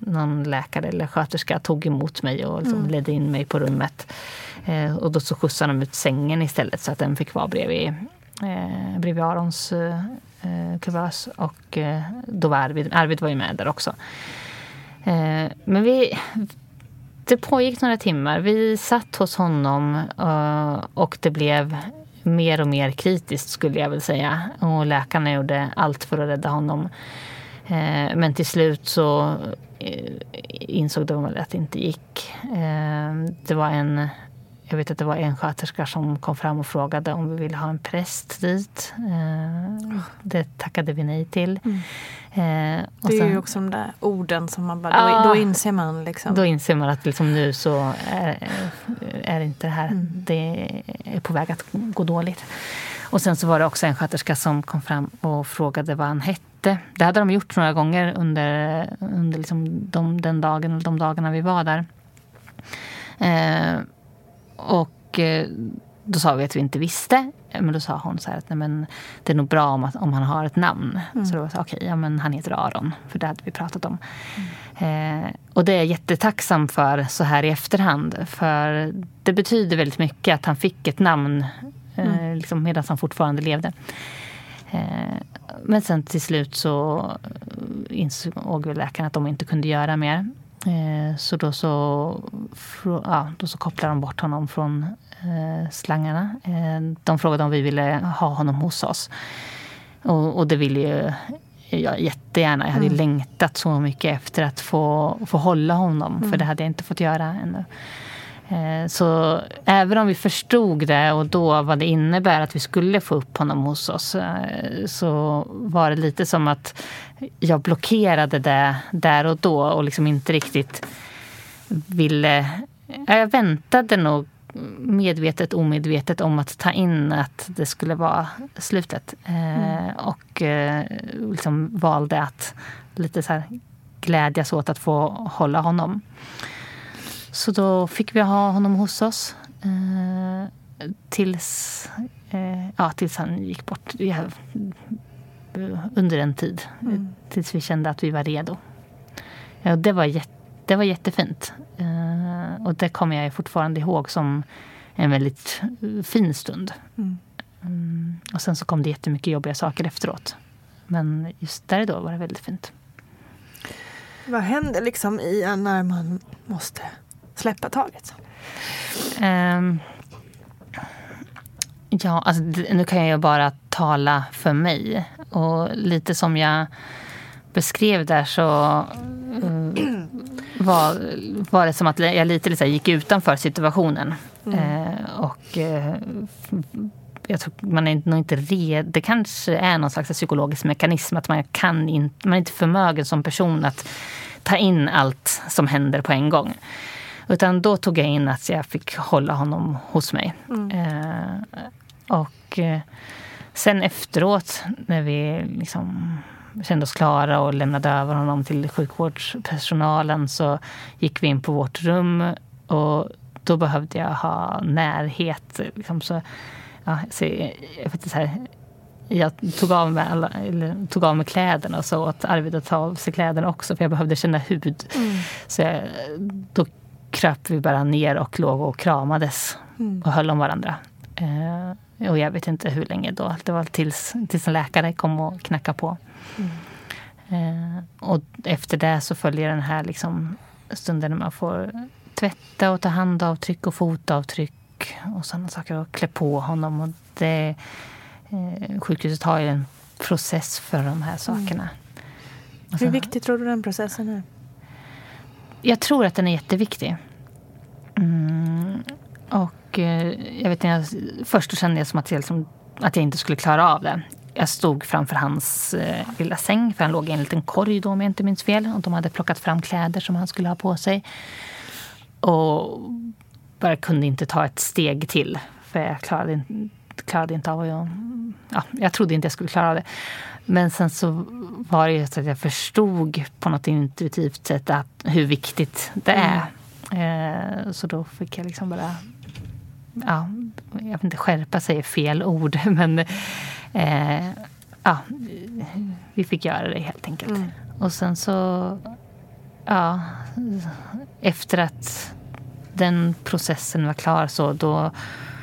någon läkare eller sköterska tog emot mig och liksom mm. ledde in mig på rummet. Eh, och då så skjutsade de ut sängen istället så att den fick vara bredvid, eh, bredvid Arons eh, kuvös. Och eh, då var Arvid, Arvid var ju med där också. Eh, men vi, det pågick några timmar. Vi satt hos honom eh, och det blev mer och mer kritiskt skulle jag väl säga. Och läkarna gjorde allt för att rädda honom. Eh, men till slut så eh, insåg de väl att det inte gick. Eh, det var en jag vet att det var en sköterska som kom fram och frågade om vi ville ha en präst dit. Eh, det tackade vi nej till. Mm. Eh, det är sen, ju också de där orden som man bara, ja, då, då, inser man liksom. Då inser man att liksom nu så är, är inte det här, mm. det är på väg att gå dåligt. Och sen så var det också en sköterska som kom fram och frågade vad han hette. Det hade de gjort några gånger under, under liksom de, den dagen, de dagarna vi var där. Eh, och eh, då sa vi att vi inte visste. Men då sa hon så här att nej, men det är nog bra om, att, om han har ett namn. Mm. Så då var så okej, okay, ja, men han heter Aron. För det hade vi pratat om. Mm. Eh, och det är jag jättetacksam för så här i efterhand. För det betyder väldigt mycket att han fick ett namn eh, mm. liksom medan han fortfarande levde. Eh, men sen till slut så insåg läkaren att de inte kunde göra mer. Eh, så då så, ja, då så kopplade de bort honom från eh, slangarna. Eh, de frågade om vi ville ha honom hos oss. Och, och det ville ju jag jättegärna. Jag hade mm. längtat så mycket efter att få, få hålla honom. Mm. För det hade jag inte fått göra ännu. Eh, så även om vi förstod det och då vad det innebär att vi skulle få upp honom hos oss eh, så var det lite som att jag blockerade det där och då och liksom inte riktigt ville... Jag väntade nog medvetet omedvetet om att ta in att det skulle vara slutet. Eh, mm. Och liksom valde att lite så här glädjas åt att få hålla honom. Så då fick vi ha honom hos oss eh, tills, eh, ja, tills han gick bort. Ja, under en tid. Mm. Tills vi kände att vi var redo. Ja, det, var jätte, det var jättefint. Eh, och det kommer jag fortfarande ihåg som en väldigt fin stund. Mm. Mm. Och sen så kom det jättemycket jobbiga saker efteråt. Men just där och då var det väldigt fint. Vad händer liksom i när man måste släppa taget? Um, ja, alltså, nu kan jag ju bara tala för mig. Och lite som jag beskrev där så uh, var, var det som att jag lite, lite gick utanför situationen. Mm. Uh, och uh, jag tror man är nog inte redo. Det kanske är någon slags psykologisk mekanism att man, kan in, man är inte förmögen som person att ta in allt som händer på en gång. Utan då tog jag in att jag fick hålla honom hos mig. Eh, och eh, sen efteråt när vi liksom kände oss klara och lämnade över honom till sjukvårdspersonalen så gick vi in på vårt rum och då behövde jag ha närhet. Liksom så, ja, så jag, vet inte, så här, jag tog av, mig alla, tog av mig kläderna och så åt Arvid att ta av sig kläderna också för jag behövde känna hud. Så jag, då kröp vi bara ner och låg och kramades och höll om varandra. Eh, och jag vet inte hur länge då. Det var tills, tills en läkare kom och knackade på. Eh, och efter det så följer den här liksom stunden när man får tvätta och ta handavtryck och fotavtryck och sådana saker och klä på honom. Och det, eh, sjukhuset har ju en process för de här sakerna. Och Hur sen- viktig tror du den processen är? jag tror att den är jätteviktig. Mm, och eh, jag vet, jag, först kände jag som att, jag liksom, att jag inte skulle klara av det. Jag stod framför hans eh, lilla säng, för han låg i en liten korg då om jag inte minns fel. Och de hade plockat fram kläder som han skulle ha på sig. Och bara kunde inte ta ett steg till. För jag klarade, in- klarade inte av att... Jag, ja, jag trodde inte jag skulle klara av det. Men sen så var det ju så att jag förstod på något intuitivt sätt att, hur viktigt det är. Eh, så då fick jag liksom bara... Ja, jag vet inte, skärpa sig är fel ord, men eh, ja, vi fick göra det helt enkelt. Och sen så... Ja, efter att den processen var klar så då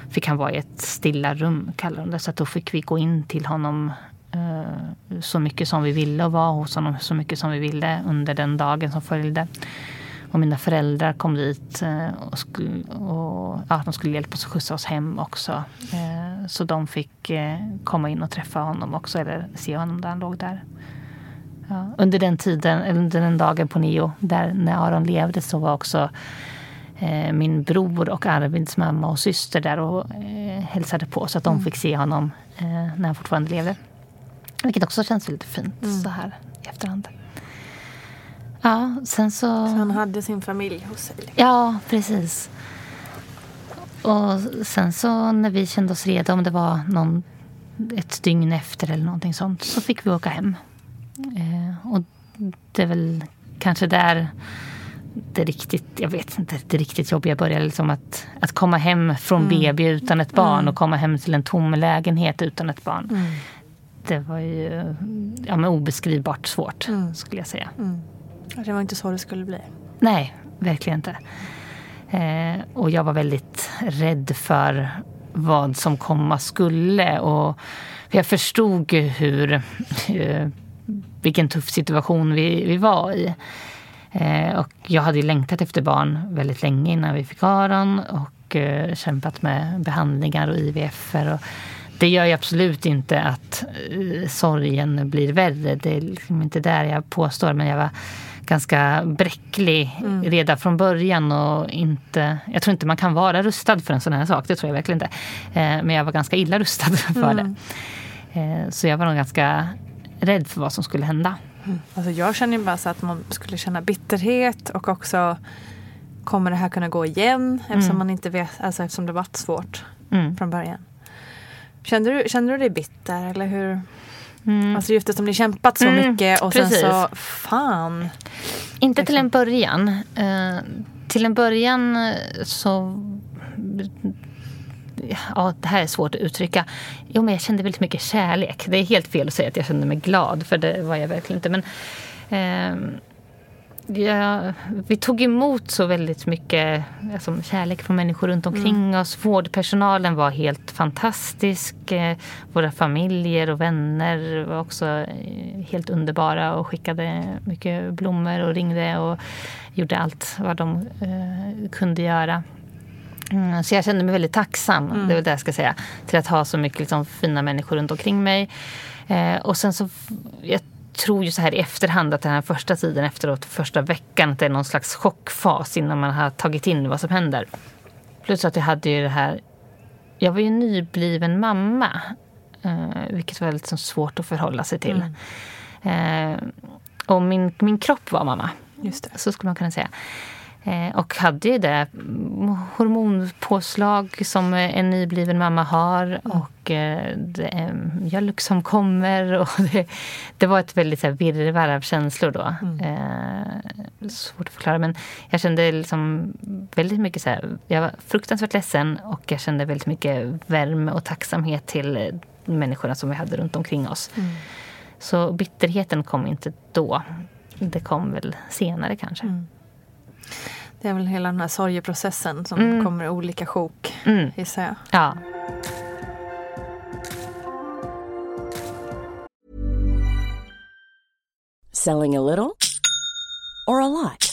fick han vara i ett stilla rum, kallar de det. Så då fick vi gå in till honom eh, så mycket som vi ville och vara hos honom så mycket som vi ville under den dagen som följde. Och mina föräldrar kom dit eh, och, skulle, och ja, de skulle hjälpa oss att skjutsa oss hem också. Eh, så de fick eh, komma in och träffa honom också, eller se honom där han låg där. Ja, under den tiden, under den dagen på nio, där när Aron levde så var också eh, min bror och Arvids mamma och syster där och eh, hälsade på så att de fick se honom eh, när han fortfarande levde. Vilket också känns väldigt fint så här i efterhand. Ja, sen så... Så han hade sin familj hos sig. liksom. Ja, precis. Och sen så när vi kände oss redo, om det var någon, ett dygn efter eller någonting sånt, så fick vi åka hem. Eh, och det är väl kanske där det riktigt, jag vet inte, det riktigt jobbiga började. Liksom att, att komma hem från BB utan ett barn och komma hem till en tom lägenhet utan ett barn. Det var ju ja, men obeskrivbart svårt, skulle jag säga. Det var inte så det skulle bli. Nej, verkligen inte. Eh, och jag var väldigt rädd för vad som komma skulle. Och jag förstod ju hur, eh, vilken tuff situation vi, vi var i. Eh, och jag hade längtat efter barn väldigt länge innan vi fick Aron och eh, kämpat med behandlingar och IVF. Och det gör ju absolut inte att eh, sorgen blir värre. Det är liksom inte där jag påstår. Men jag var ganska bräcklig redan från början. och inte, Jag tror inte man kan vara rustad för en sån här sak. Det tror jag verkligen inte. Eh, men jag var ganska illa rustad för det. Eh, så jag var nog ganska rädd för vad som skulle hända. Alltså jag känner ju bara så att man skulle känna bitterhet och också kommer det här kunna gå igen eftersom man inte vet, alltså eftersom det varit svårt Mm. från början. Kände du, kände du dig bitter eller hur? Mm. Alltså just eftersom ni kämpat så Mm, mycket och precis. sen så, fan. Inte till en början. Eh, till en början eh, så... Ja, det här är svårt att uttrycka. Jo, men jag kände väldigt mycket kärlek. Det är helt fel att säga att jag kände mig glad, för det var jag verkligen inte. Men eh, ja, vi tog emot så väldigt mycket alltså, kärlek från människor runt omkring oss. Vårdpersonalen var helt fantastisk. Eh, våra familjer och vänner var också eh, helt underbara och skickade mycket blommor och ringde och gjorde allt vad de eh, kunde göra. Mm, så jag kände mig väldigt tacksam, det är väl det jag ska säga, till att ha så mycket liksom, fina människor runt omkring mig. Eh, och sen så, jag tror ju så här i efterhand att den här första tiden efteråt, första veckan, att det är någon slags chockfas innan man har tagit in vad som händer. Plus att jag hade ju det här, jag var ju nybliven mamma, eh, vilket var så svårt att förhålla sig till. Eh, och min, min kropp var mamma. Just det. Så skulle man kunna säga. Eh, och hade ju det hormonpåslag som en nybliven mamma har och eh, mjölk som kommer. Och det, det var ett väldigt virrvarr av känslor då. Mm. Eh, svårt att förklara men jag kände liksom väldigt mycket så här, jag var fruktansvärt ledsen och jag kände väldigt mycket värme och tacksamhet till människorna som vi hade runt omkring oss. Mm. Så bitterheten kom inte då. Det kom väl senare kanske. Mm. Det är väl hela den här sorgeprocessen som mm. kommer i olika sjok, mm. gissar jag. Ja. Selling a little or a lot?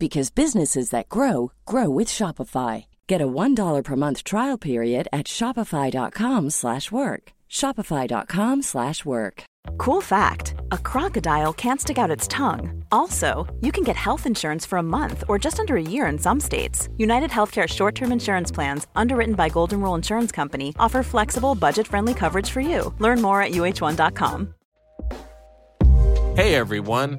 because businesses that grow grow with Shopify. Get a $1 per month trial period at Shopify.com slash work. Shopify.com slash work. Cool fact: A crocodile can't stick out its tongue. Also, you can get health insurance for a month or just under a year in some states. United Healthcare short-term insurance plans, underwritten by Golden Rule Insurance Company, offer flexible, budget-friendly coverage for you. Learn more at uh1.com. Hey everyone.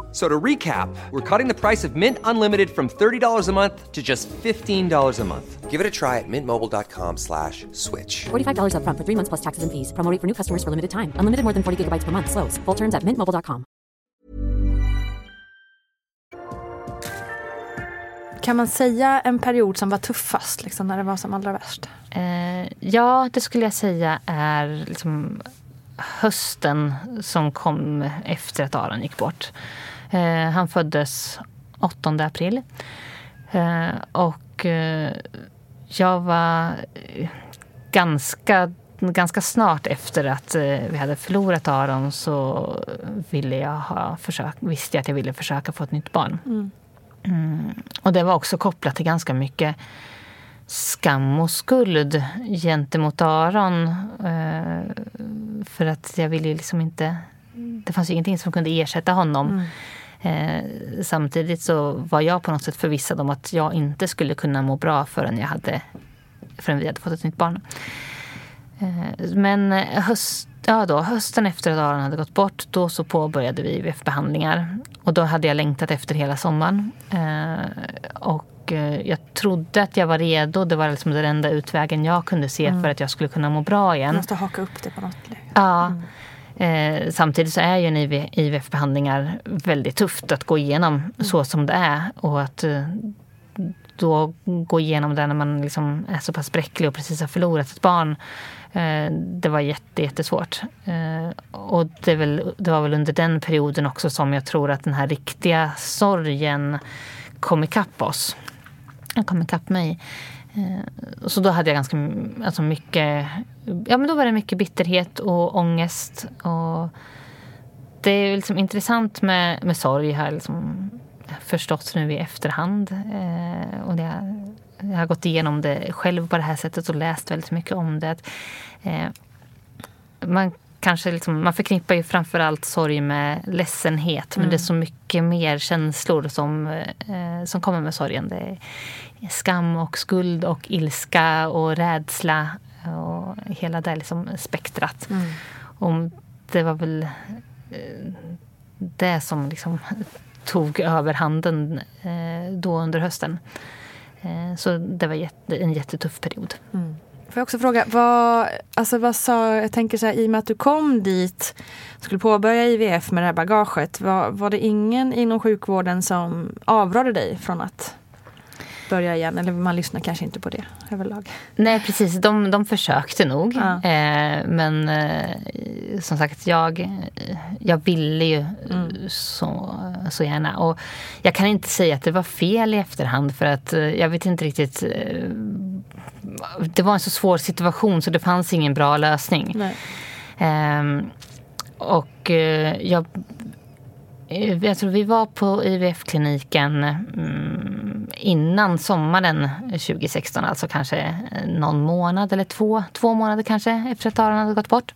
So to recap, we're cutting the price of Mint Unlimited from $30 a month to just $15 a month. Give it a try at mintmobile.com slash switch. $45 up front for three months plus taxes and fees. Promo for new customers for limited time. Unlimited more than 40 gigabytes per month. Slows. Full terms at mintmobile.com. Kan man säga en period som var tuffast, liksom, när det var som allra värst? Eh, ja, det skulle jag säga är liksom hösten som kom efter att Aron gick bort. Eh, han föddes 8 april. Eh, och eh, jag var ganska, ganska snart efter att vi hade förlorat Aron så ville jag ha försök, visste jag att jag ville försöka få ett nytt barn. Mm. Mm. Och det var också kopplat till ganska mycket skam och skuld gentemot Aron. för att jag ville liksom inte... Det fanns ingenting som kunde ersätta honom. Mm. Eh, samtidigt så var jag på något sätt förvissad om att jag inte skulle kunna må bra förrän, jag hade, förrän vi hade fått ett nytt barn. Eh, men höst, ja då, hösten efter att Aron hade gått bort, då så påbörjade vi IVF-behandlingar. Och då hade jag längtat efter hela sommaren. Eh, och eh, jag trodde att jag var redo. Det var liksom den enda utvägen jag kunde se mm. för att jag skulle kunna må bra igen. Du måste haka upp det på något läge. Ja. Mm. Eh, samtidigt så är ju en IVF-behandlingar väldigt tufft att gå igenom mm. så som det är. Och att eh, då gå igenom det när man liksom är så pass bräcklig och precis har förlorat ett barn. Eh, det var jätte, jättesvårt. Eh, och det, väl, det var väl under den perioden också som jag tror att den här riktiga sorgen kom ikapp oss. Jag kom ikapp mig. Eh, så då hade jag ganska alltså mycket... Ja, men då var det mycket bitterhet och ångest. Och det är liksom intressant med, med sorg. Har liksom förstått nu i efterhand. Eh, och det, jag har gått igenom det själv på det här sättet och läst väldigt mycket om det. Att, eh, man kanske liksom, man förknippar ju framförallt sorg med ledsenhet. Mm. Men det är så mycket mer känslor som, eh, som kommer med sorgen. Det är skam och skuld och ilska och rädsla. Och hela det liksom spektrat. Mm. Och det var väl eh, det som liksom tog över handen eh, då under hösten. Eh, så det var jätte, en jättetuff period. Mm. Får jag också fråga, vad, alltså vad sa, jag tänker så här, i och med att du kom dit, skulle påbörja IVF med det här bagaget, var, var det ingen inom sjukvården som avrådde dig från att börja igen? Eller man lyssnar kanske inte på det överlag? Nej, precis. De, de försökte nog. Ja. Eh, men eh, som sagt, jag, jag ville ju mm. så, så gärna. Och jag kan inte säga att det var fel i efterhand för att eh, jag vet inte riktigt eh, det var en så svår situation så det fanns ingen bra lösning. Eh, och eh, jag, jag tror vi var på IVF-kliniken mm, innan sommaren 2016. Alltså kanske någon månad eller två, två månader kanske efter att Aron hade gått bort.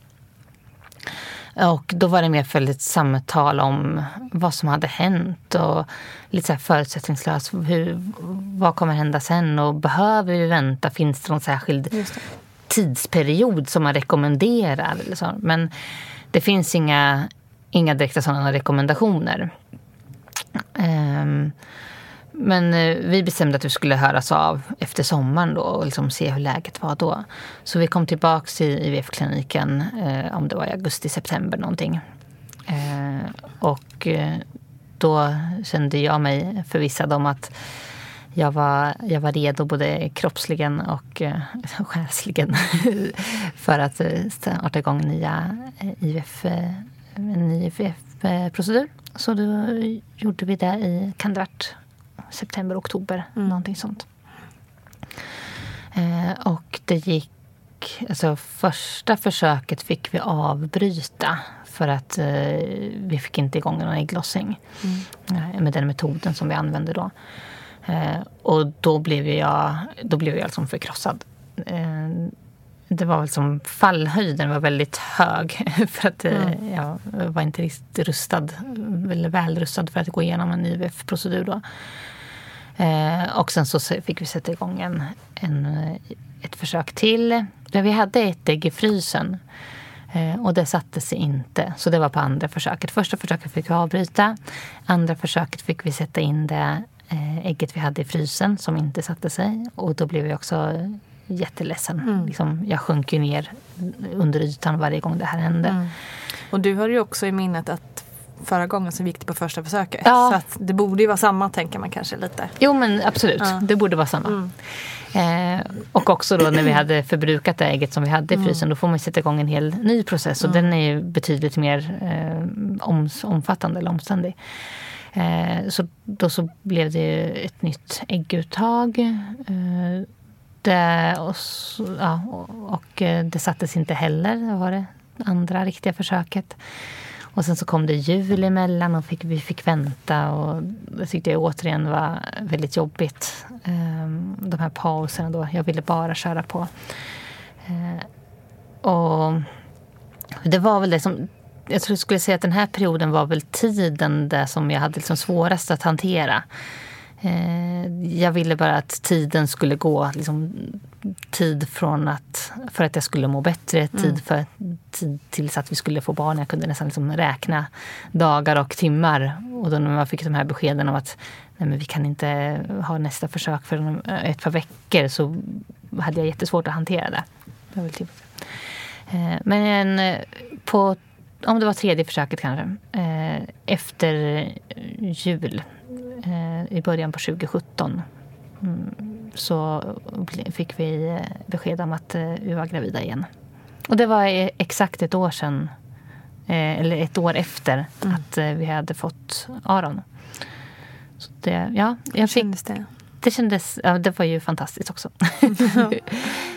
Och då var det mer för ett samtal om vad som hade hänt och lite så här förutsättningslöst. Hur, vad kommer hända sen och behöver vi vänta? Finns det någon särskild tidsperiod som man rekommenderar? Eller så? Men det finns inga, inga direkta sådana rekommendationer. Um, men eh, vi bestämde att vi skulle höras av efter sommaren då och liksom se hur läget var då. Så vi kom tillbaka till IVF-kliniken, eh, om det var i augusti, september någonting. Eh, och eh, då kände jag mig förvissad om att jag var, jag var redo både kroppsligen och eh, själsligen för att eh, starta igång nya IVF, en ny IVF-procedur. Så då gjorde vi det i, kan det varit september, oktober. Mm. Någonting sånt. Eh, och det gick... Alltså första försöket fick vi avbryta för att eh, vi fick inte igång någon ägglossning mm. eh, med den metoden som vi använde då. Eh, och då blev jag, då blev jag liksom förkrossad. Eh, det var väl som fallhöjden var väldigt hög för att eh, mm. jag var inte riktigt rustad, eller väl rustad för att gå igenom en IVF-procedur då. Eh, och sen så fick vi sätta igång en, en, ett försök till. vi hade ett ägg i frysen. Eh, och det satte sig inte. Så det var på andra försöket. Första försöket fick vi avbryta. Andra försöket fick vi sätta in det eh, ägget vi hade i frysen som inte satte sig. Och då blev jag också jätteledsen. Mm. Liksom, jag sjönk ju ner under ytan varje gång det här hände. Mm. Och du har ju också i minnet att förra gången så gick det på första försöket. Ja. Så att det borde ju vara samma tänker man kanske lite. Jo men absolut, ja. det borde vara samma. Mm. Eh, och också då när vi hade förbrukat det ägget som vi hade i mm. frysen då får man sätta igång en hel ny process och mm. den är ju betydligt mer eh, om, omfattande eller omständig. Eh, så då så blev det ett nytt ägguttag. Eh, Eh, och, ja, och, och, det sattes inte heller. Det var det andra riktiga försöket. Och sen så kom det jul emellan och fick, vi fick vänta. Och det tyckte jag återigen var väldigt jobbigt. Ehm, de här pauserna då. Jag ville bara köra på. Eh, och det var väl det som... Jag skulle säga att den här perioden var väl tiden där som jag hade liksom svårast att hantera. Eh, jag ville bara att tiden skulle gå. Liksom, tid från att, för att jag skulle må bättre, mm. tid, för, tid tills att vi skulle få barn. Jag kunde nästan liksom räkna dagar och timmar. Och då när man fick de här beskeden om att nej men vi kan inte ha nästa försök för ett par veckor så hade jag jättesvårt att hantera det. Typ. Eh, men eh, på, om det var tredje försöket kanske, efter jul i början på 2017 mm, så fick vi besked om att eh, vi var gravida igen. Och det var exakt ett år sedan, eh, eller ett år efter mm. att eh, vi hade fått Aron. Så det, ja, jag fick, det? det kändes, ja, det var ju fantastiskt också.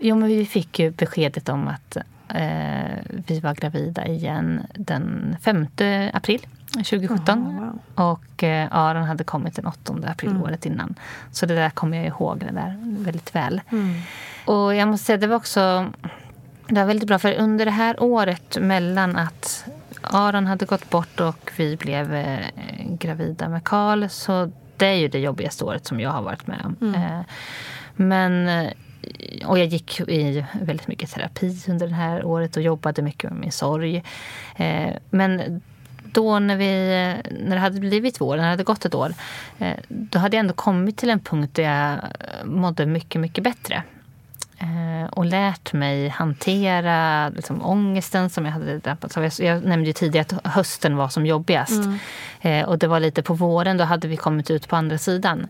Jo, men vi fick ju beskedet om att eh, vi var gravida igen den 5 april 2017. Oh, wow. Och eh, Aron hade kommit den 8 april Mm. året innan. Så det där kommer jag ihåg det där väldigt väl. Mm. Och jag måste säga, det var också det var väldigt bra. För under det här året mellan att Aron hade gått bort och vi blev eh, gravida med Karl. Så det är ju det jobbigaste året som jag har varit med om. Mm. Eh, men, eh, och jag gick i väldigt mycket terapi under det här året och jobbade mycket med min sorg. Eh, men då när, vi, när det hade blivit vår, när det hade gått ett år, eh, då hade jag ändå kommit till en punkt där jag mådde mycket, mycket bättre. Eh, och lärt mig hantera liksom, ångesten som jag hade drabbats av. Jag, nämnde ju tidigare att hösten var som jobbigast. Eh, och det var lite på våren, då hade vi kommit ut på andra sidan.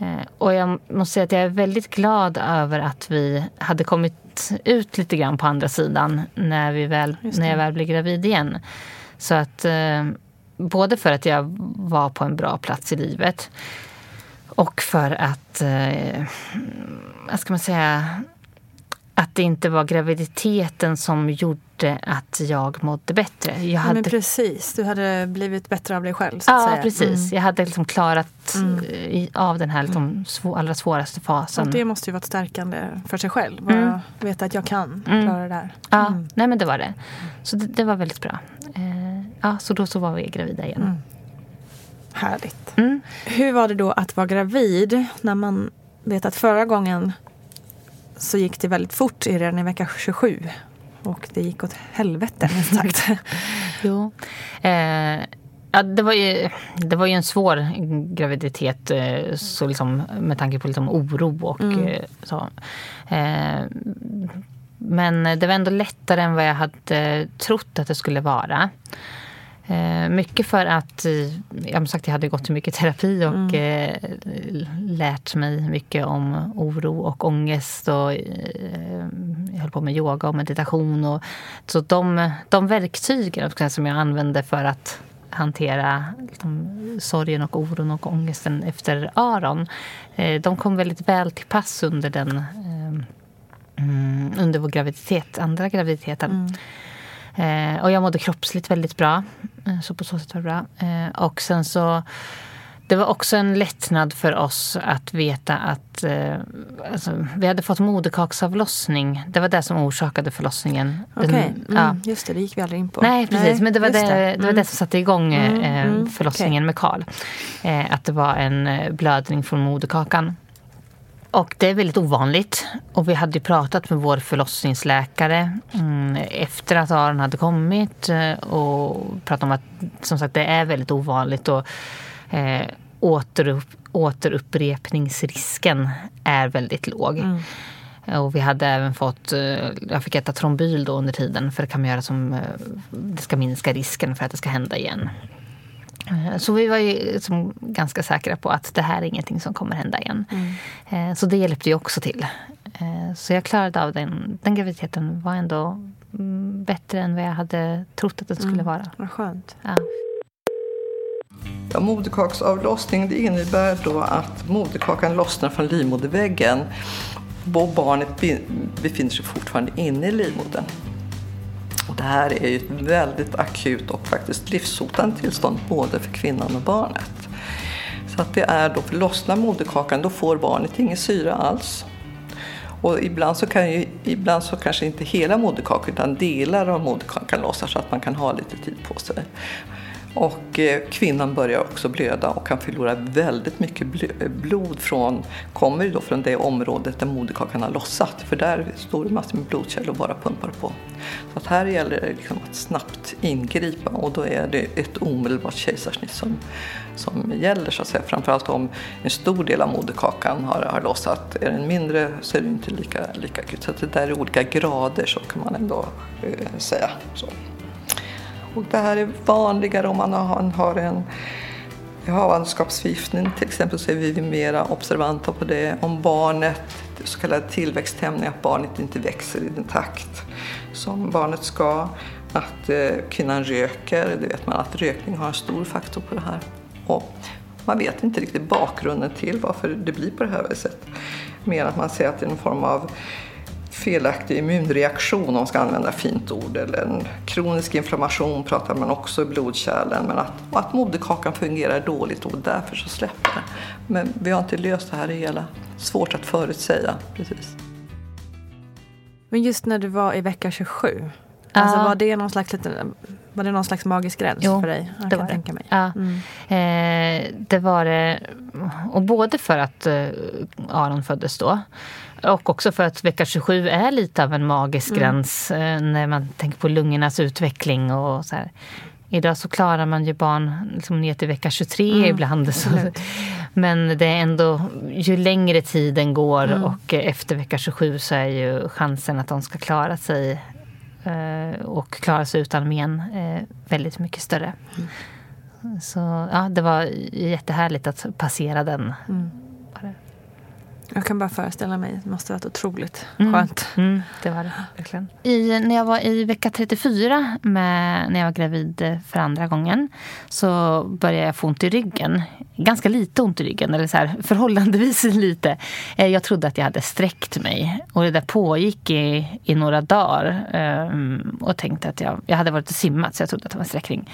Eh, och jag måste säga att jag är väldigt glad över att vi hade kommit ut lite grann på andra sidan när, vi väl, när jag väl blev gravid igen. Så att eh, både för att jag var på en bra plats i livet och för att, eh, vad ska man säga, att det inte var graviditeten som gjorde att jag mådde bättre. Jag Ja, hade men precis, du hade blivit bättre av dig själv. Så att Ja, säga. precis. Mm. Jag hade liksom klarat Mm. eh, av den här liksom svå, allra svåraste fasen. Och det måste ju vara stärkande för sig själv. Bara Mm. veta att jag kan Mm. klara det där. Ja, Mm. nej men det var det. Så det, det var väldigt bra. Eh, ja, så då så var vi gravida igen. Mm. Härligt. Mm. Hur var det då att vara gravid när man vet att förra gången så gick det väldigt fort i redan i vecka 27 och det gick åt helvete minst sagt. Jo. Eh, ja, det, var ju, det var ju en svår graviditet eh, så liksom, med tanke på liksom oro och Mm. eh, så. Eh, men det var ändå lättare än vad jag hade trott att det skulle vara. Eh, mycket för att eh, jag, sagt, jag hade gått i mycket terapi och eh, lärt mig mycket om oro och ångest. Och, jag höll på med yoga och meditation. Och, så de, de verktygen som jag använde för att hantera liksom, sorgen och oron och ångesten efter Aron. De kom väldigt väl till pass under den mm, under vår graviditet, andra graviditeten. Mm. Och jag mådde kroppsligt väldigt bra. Eh, så på så sätt var det bra. Eh, och sen så... Det var också en lättnad för oss att veta att eh, alltså, vi hade fått moderkaksavlossning. Det var det som orsakade förlossningen. Okej, ja. mm, just det, det gick vi aldrig in på. Nej, precis. men det var just det, det. var Mm. det som satte igång eh, Mm, mm, förlossningen med Karl. Eh, att det var en blödning från moderkakan. Och det är väldigt ovanligt. Och vi hade pratat med vår förlossningsläkare mm, efter att Aron hade kommit eh, och pratat om att som sagt det är väldigt ovanligt. Och, eh, återupp, återupprepningsrisken är väldigt låg. Mm. Och vi hade även fått, eh, jag fick äta trombyl då under tiden för det kan man göra som, det ska minska risken för att det ska hända igen. Eh, Så vi var ju liksom ganska säkra på att det här är ingenting som kommer hända igen. Eh, Så det hjälpte ju också till. Eh, Så jag klarade av den. Den graviditeten var ändå mm, bättre än vad jag hade trott att den skulle vara. Vad skönt. Ja. Ja, moderkaksavlossning det innebär då att moderkakan lossnar från livmoderväggen och barnet be- befinner sig fortfarande inne i livmodern. Och det här är ju ett väldigt akut och faktiskt livshotande tillstånd både för kvinnan och barnet. Så att det är då, för lossnar moderkakan då får barnet ingen syra alls. Och ibland så, kan ju, ibland så kanske inte hela moderkakan utan delar av moderkakan lossar så att man kan ha lite tid på sig. Och eh, kvinnan börjar också blöda och kan förlora väldigt mycket blod från, kommer ju då från det området där moderkakan har lossat. För där står det massor med blodkärl och bara pumpar på. Så att här gäller det liksom att snabbt ingripa och då är det ett omedelbart kejsarsnitt som, som gäller så att säga. Framförallt om en stor del av moderkakan har, har lossat. Är den mindre så är det inte lika, lika akut. Så att det där är olika grader så kan man ändå eh, säga. Så. Och det här är vanligare om man har, en havandeskapsförgiftning till exempel så är vi mera observanta på det. Om barnet, så kallad tillväxthämning, att barnet inte växer i den takt som barnet ska. att eh, kvinnan röker. Det vet man att rökning har en stor faktor på det här. Och man vet inte riktigt bakgrunden till varför det blir på det här viset. Mer att man ser att det är en form av felaktig immunreaktion om man ska använda fint ord. Eller en kronisk inflammation pratar man också i blodkärlen. Men att, och att moderkakan fungerar dåligt och därför så släpper det. Men vi har inte löst det här hela. Svårt att förutsäga. Precis. Men just när du var i vecka 27. Alltså var, det någon slags liten, var det någon slags magisk gräns jo, för dig? Jag det kan var tänka det. mig. Ja. Mm. Eh, det var det. Och både för att eh, Aron föddes då och också för att vecka 27 är lite av en magisk Mm. gräns eh, när man tänker på lungornas utveckling och så här. Idag så klarar man ju barn liksom ner till vecka 23 Mm, ibland. Så, men det är ändå, ju längre tiden går Mm. och efter vecka 27 så är ju chansen att de ska klara sig eh, och klara sig utan men eh, väldigt mycket större. Så ja, det var jättehärligt att passera den. Jag kan bara föreställa mig, det måste ha varit otroligt Mm. skönt. Mm, det var det verkligen. I, när jag var i vecka 34, med, när jag var gravid för andra gången, så började jag få ont i ryggen. Ganska lite ont i ryggen, eller så här, förhållandevis lite. Eh, Jag trodde att jag hade sträckt mig. Och det där pågick i, i några dagar. ehm, Och tänkte att jag, jag hade varit och simmat, så jag trodde att det var en sträckning.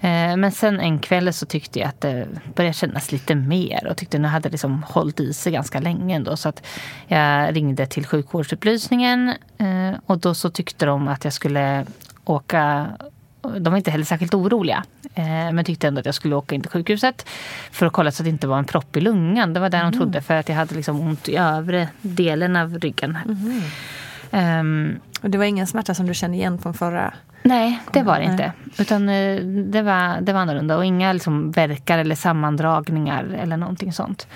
Eh, Men sen en kväll så tyckte jag att det började kännas lite mer och tyckte att jag hade liksom hållit i sig ganska länge ändå. Så att jag ringde till sjukvårdsupplysningen eh, och då så tyckte de att jag skulle åka de var inte heller särskilt oroliga, eh, men tyckte ändå att jag skulle åka in till sjukhuset för att kolla så att det inte var en propp i lungan. Det var det de trodde, för att jag hade liksom ont i övre delen av ryggen. Ehm, Och det var ingen smärta som du kände igen från förra? Nej, det var det inte. Utan eh, det var, det var annorlunda. Och inga liksom verkar eller sammandragningar eller någonting sånt.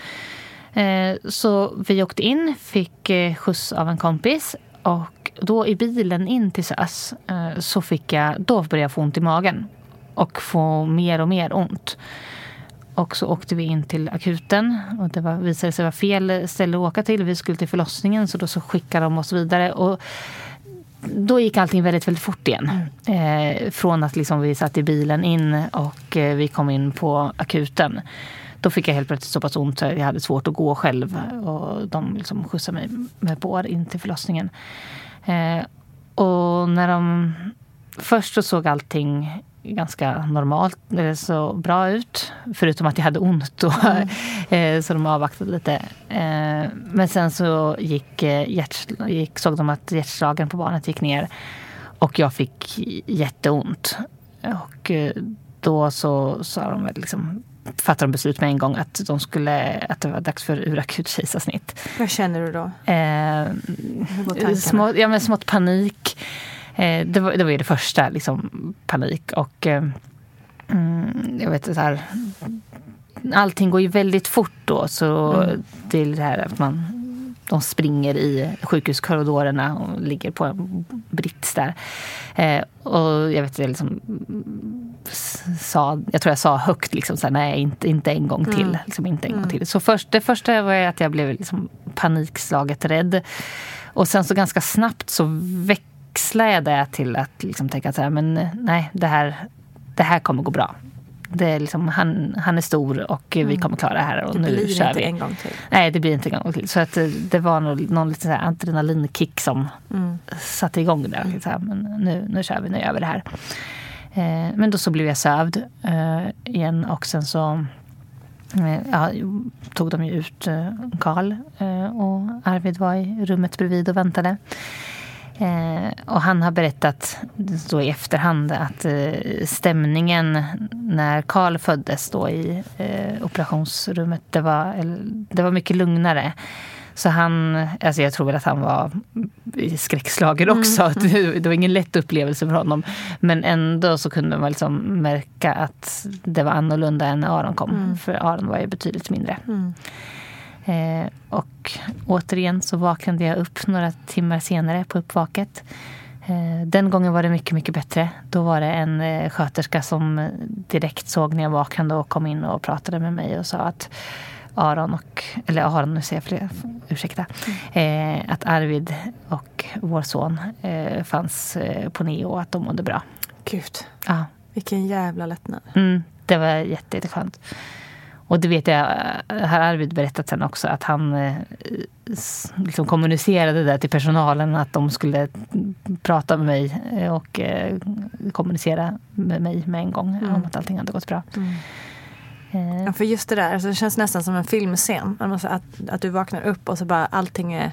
Eh, Så vi åkte in, fick eh, skjuts av en kompis. Och då i bilen in till SÖS så fick jag, då började jag få ont i magen. Och få mer och mer ont. Och så åkte vi in till akuten och det var, visade sig vara fel ställe att åka till. Vi skulle till förlossningen så då så skickade de oss vidare. Och då gick allting väldigt, väldigt fort igen. Eh, från att liksom vi satt i bilen in och eh, vi kom in på akuten. Då fick jag helt plötsligt så pass ont så jag hade svårt att gå själv. Och de liksom skjutsade mig med bår in till förlossningen. Eh, och när de... Först så såg allting ganska normalt, eller så bra ut. Förutom att jag hade ont då. Eh, så de avvaktade lite. Eh, Men sen så gick, eh, gick, såg de att hjärtslagen på barnet gick ner. Och jag fick jätteont. Och eh, då så sa de väl liksom fattade de beslut med en gång att, de skulle, att det var dags för urakut kejsarsnitt. Vad känner du då? Eh, små, ja, men smått panik. Eh, det, var, det var ju det första, liksom, panik. Och eh, mm, jag vet så här, allting går ju väldigt fort då. Så Mm. det är det här att man, de springer i sjukhuskorridorerna och ligger på en brits där. Eh, och jag vet jag liksom sa, jag tror jag sa högt liksom så här, nej inte, inte en gång till. Mm. Liksom, inte en gång Mm. till. Så först, det första var att jag blev liksom panikslaget rädd. Och sen så ganska snabbt så växlade jag det till att liksom tänka så här, men nej, det här, det här kommer gå bra. Det är liksom, han, han är stor och vi kommer klara det här. Och Mm. Det nu blir kör inte vi. en gång till. Nej, det blir inte en gång till. Så att eh, det var nog någon liten adrenalinkick som Mm. satte igång där. Så här, men nu, nu kör vi, nu gör vi det här. Eh, men då så blev jag sövd eh, igen och sen så eh, ja, tog de ju ut eh, Karl och Arvid var i rummet bredvid och väntade. Eh, och han har berättat då i efterhand att eh, stämningen när Karl föddes då i eh, operationsrummet, det var, det var mycket lugnare. Så han, alltså jag tror väl att han var skräckslagen också. Att Det, var ingen lätt upplevelse för honom. Men ändå så kunde man liksom märka att det var annorlunda än när Aron kom. För Aron var ju betydligt mindre. Mm. Eh, och återigen så vaknade jag upp några timmar senare på uppvaket. Eh, den gången var det mycket, mycket bättre. Då var det en eh, sköterska som direkt såg när jag vaknade och kom in och pratade med mig och sa att Aron och, eller Aron, nu säger jag fler, ursäkta. Eh, att Arvid och vår son eh, fanns eh, på Neo och att de mådde bra. Gud, Ja, vilken jävla lättnad. mm, det var jätte, jätteskönt. Och det vet jag, har Arvid berättat sen också, att han eh, liksom kommunicerade det till personalen att de skulle prata med mig eh, och eh, kommunicera med mig med en gång om att allting hade gått bra. Eh, Ja, för just det där, alltså det känns nästan som en filmscen. Alltså Att, att du vaknar upp och så bara allting är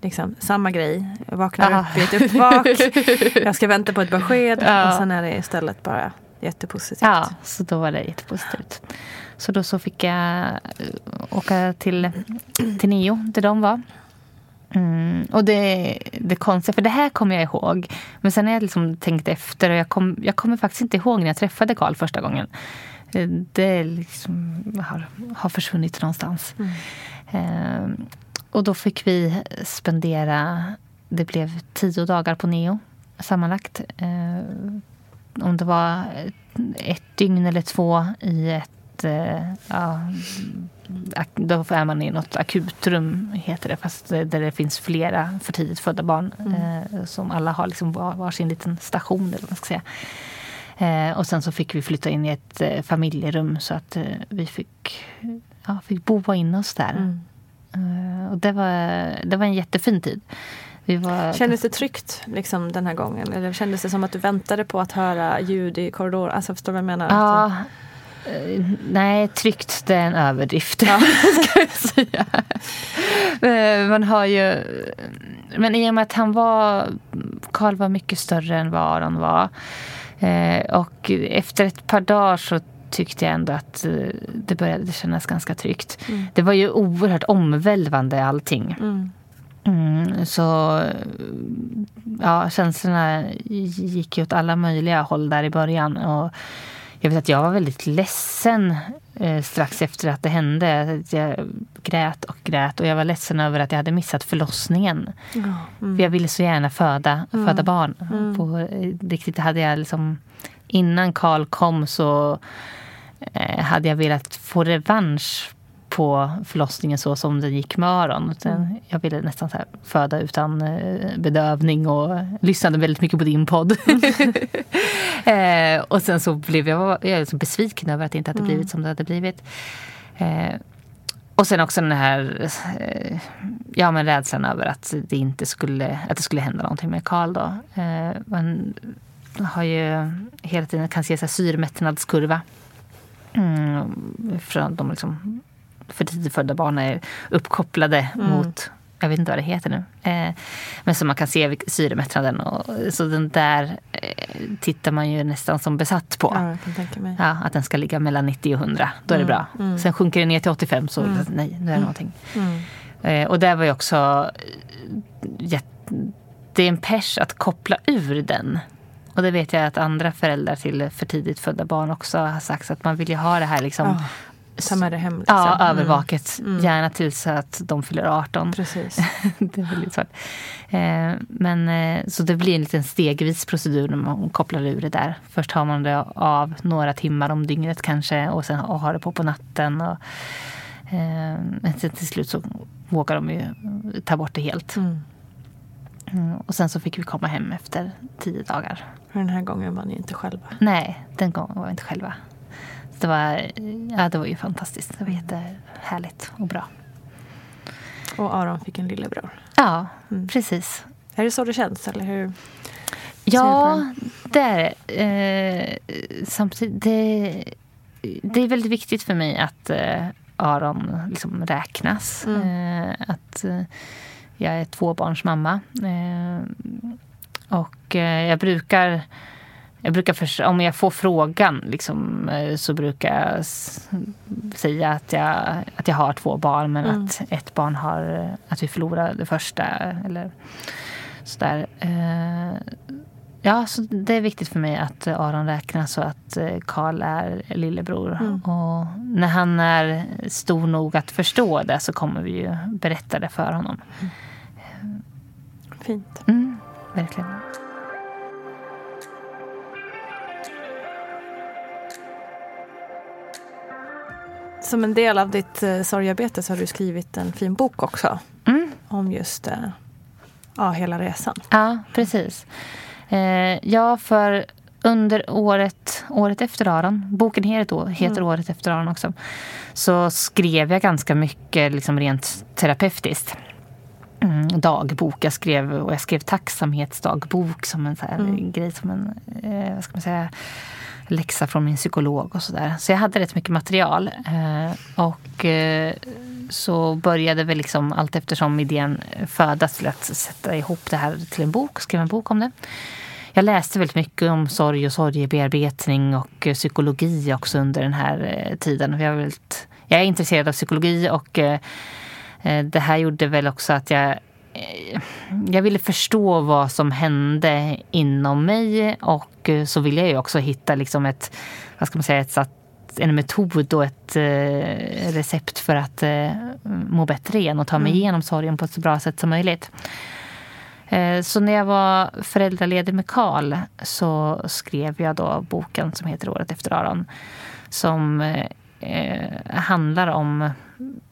liksom samma grej. Jag vaknar Ja. upp i ett uppvak, jag ska vänta på ett besked Ja. och sen är det istället bara jättepositivt. Ja, så då var det jättepositivt. Så då så fick jag eh, åka till, till Neo, där de var. Mm, och det, det konstiga, för det här kommer jag ihåg. Men sen har jag liksom tänkt efter och jag, kom, jag kommer faktiskt inte ihåg när jag träffade Karl första gången. Eh, Det liksom har, har försvunnit någonstans. Eh, och då fick vi spendera, det blev tio dagar på Neo sammanlagt. Eh, om det var ett dygn eller två i ett... eh, Ja, då är man i något akutrum, heter det. Fast där det finns flera för tidigt födda barn. Eh, som alla har liksom var, varsin liten station. Eller vad man ska säga. Eh, och sen så fick vi flytta in i ett eh, familjerum så att eh, vi fick, ja, fick boa in oss där. Eh, och det var, det var en jättefin tid. Vi var, Kändes det tryggt liksom, den här gången? Eller kändes det som att du väntade på att höra ljud i korridoren? Alltså, förstår du vad jag menar? Ja, eh, nej, tryggt det är en överdrift. ska jag säga. Eh, Man har ju... Men i och med att han var... Karl var mycket större än vad Aron var. Eh, Och efter ett par dagar så tyckte jag ändå att eh, det började kännas ganska tryggt. Det var ju oerhört omvälvande allting. Mm, så ja, känslorna gick ju åt alla möjliga håll där i början. Och jag vet att jag var väldigt ledsen eh, strax efter att det hände. Jag grät och grät och jag var ledsen över att jag hade missat förlossningen. För jag ville så gärna föda, föda barn. På, eh, riktigt hade jag liksom, innan Karl kom så eh, hade jag velat få revansch på förlossningen så som den gick med Aron. Utan Jag ville nästan föda utan eh, bedövning och lyssnade väldigt mycket på din podd. eh, och sen så blev jag, jag är så besviken över att det inte hade blivit som det hade blivit. Eh, och sen också den här eh, ja, men rädslan över att det inte skulle, att det skulle hända någonting med Karl. Då. Eh, man har ju hela tiden kan se så här syremättnadskurva. Mm, från de liksom för tidigt födda barn är uppkopplade mot, jag vet inte vad det heter nu. Eh, men så man kan se syremättnaden. Och, så den där eh, tittar man ju nästan som besatt på. Ja. Ja, att den ska ligga mellan 90 och 100. Då är det bra. Sen sjunker den ner till 85 så nej, nu är det någonting. Eh, och där var ju också... eh, Det är en pers att koppla ur den. Och det vet jag att andra föräldrar till för tidigt födda barn också har sagt. Att man vill ju ha det här liksom... Ja, Ta med det hem. Liksom. Ja, övervaket. Gärna tills att de fyller 18. Precis. det är väldigt svårt. Eh, men, eh, så det blir en liten stegvis procedur när man kopplar ur det där. Först har man det av några timmar om dygnet kanske och sen har det på på natten. Och, eh, men sen till slut så vågar de ju ta bort det helt. Mm, och sen så fick vi komma hem efter tio dagar. Den här gången var ni inte själva. Nej, den gången var vi inte själva. Det var, ja, det var ju fantastiskt. Det var jättehärligt och bra. Och Aron fick en lillebror. Ja, precis. Är det så det känns? Eller hur? Ja, det är. Eh, samtidigt, det, det är väldigt viktigt för mig att eh, Aron liksom räknas. Eh, att eh, jag är tvåbarnsmamma. Eh, och eh, jag brukar... Jag brukar förs- om jag får frågan liksom, eh, så brukar jag säga att jag, att jag har två barn men att ett barn har... Att vi förlorar det första. Eller sådär. Eh, Ja, så det är viktigt för mig att eh, Aron räknas och att eh, Karl är lillebror. Och när han är stor nog att förstå det så kommer vi ju berätta det för honom. Fint. Mm, verkligen. Som en del av ditt eh, sorgarbete så har du skrivit en fin bok också. Mm. Om just eh, ja, hela resan. Ja, precis. Eh, ja, för under året, året efter Aron, boken heter, heter Mm. Året efter Aron också, så skrev jag ganska mycket liksom rent terapeutiskt. Mm, dagbok. Jag skrev, och jag skrev tacksamhetsdagbok som en så Mm. grej, som en eh, vad ska man säga, läxa från min psykolog och sådär. Så jag hade rätt mycket material. Eh, och eh, så började väl liksom allt eftersom idén födas till att sätta ihop det här till en bok, skriva en bok om det. Jag läste väldigt mycket om sorg och sorgebearbetning och eh, psykologi också under den här tiden. Jag är, väldigt, jag är intresserad av psykologi och det här gjorde väl också att jag jag ville förstå vad som hände inom mig och eh, så ville jag ju också hitta liksom ett, vad ska man säga, ett en metod och ett eh, recept för att eh, må bättre igen och ta mig Mm. igenom sorgen på ett så bra sätt som möjligt. Eh, Så när jag var föräldraledig med Karl så skrev jag då boken som heter Året efter Aron. Som eh, handlar om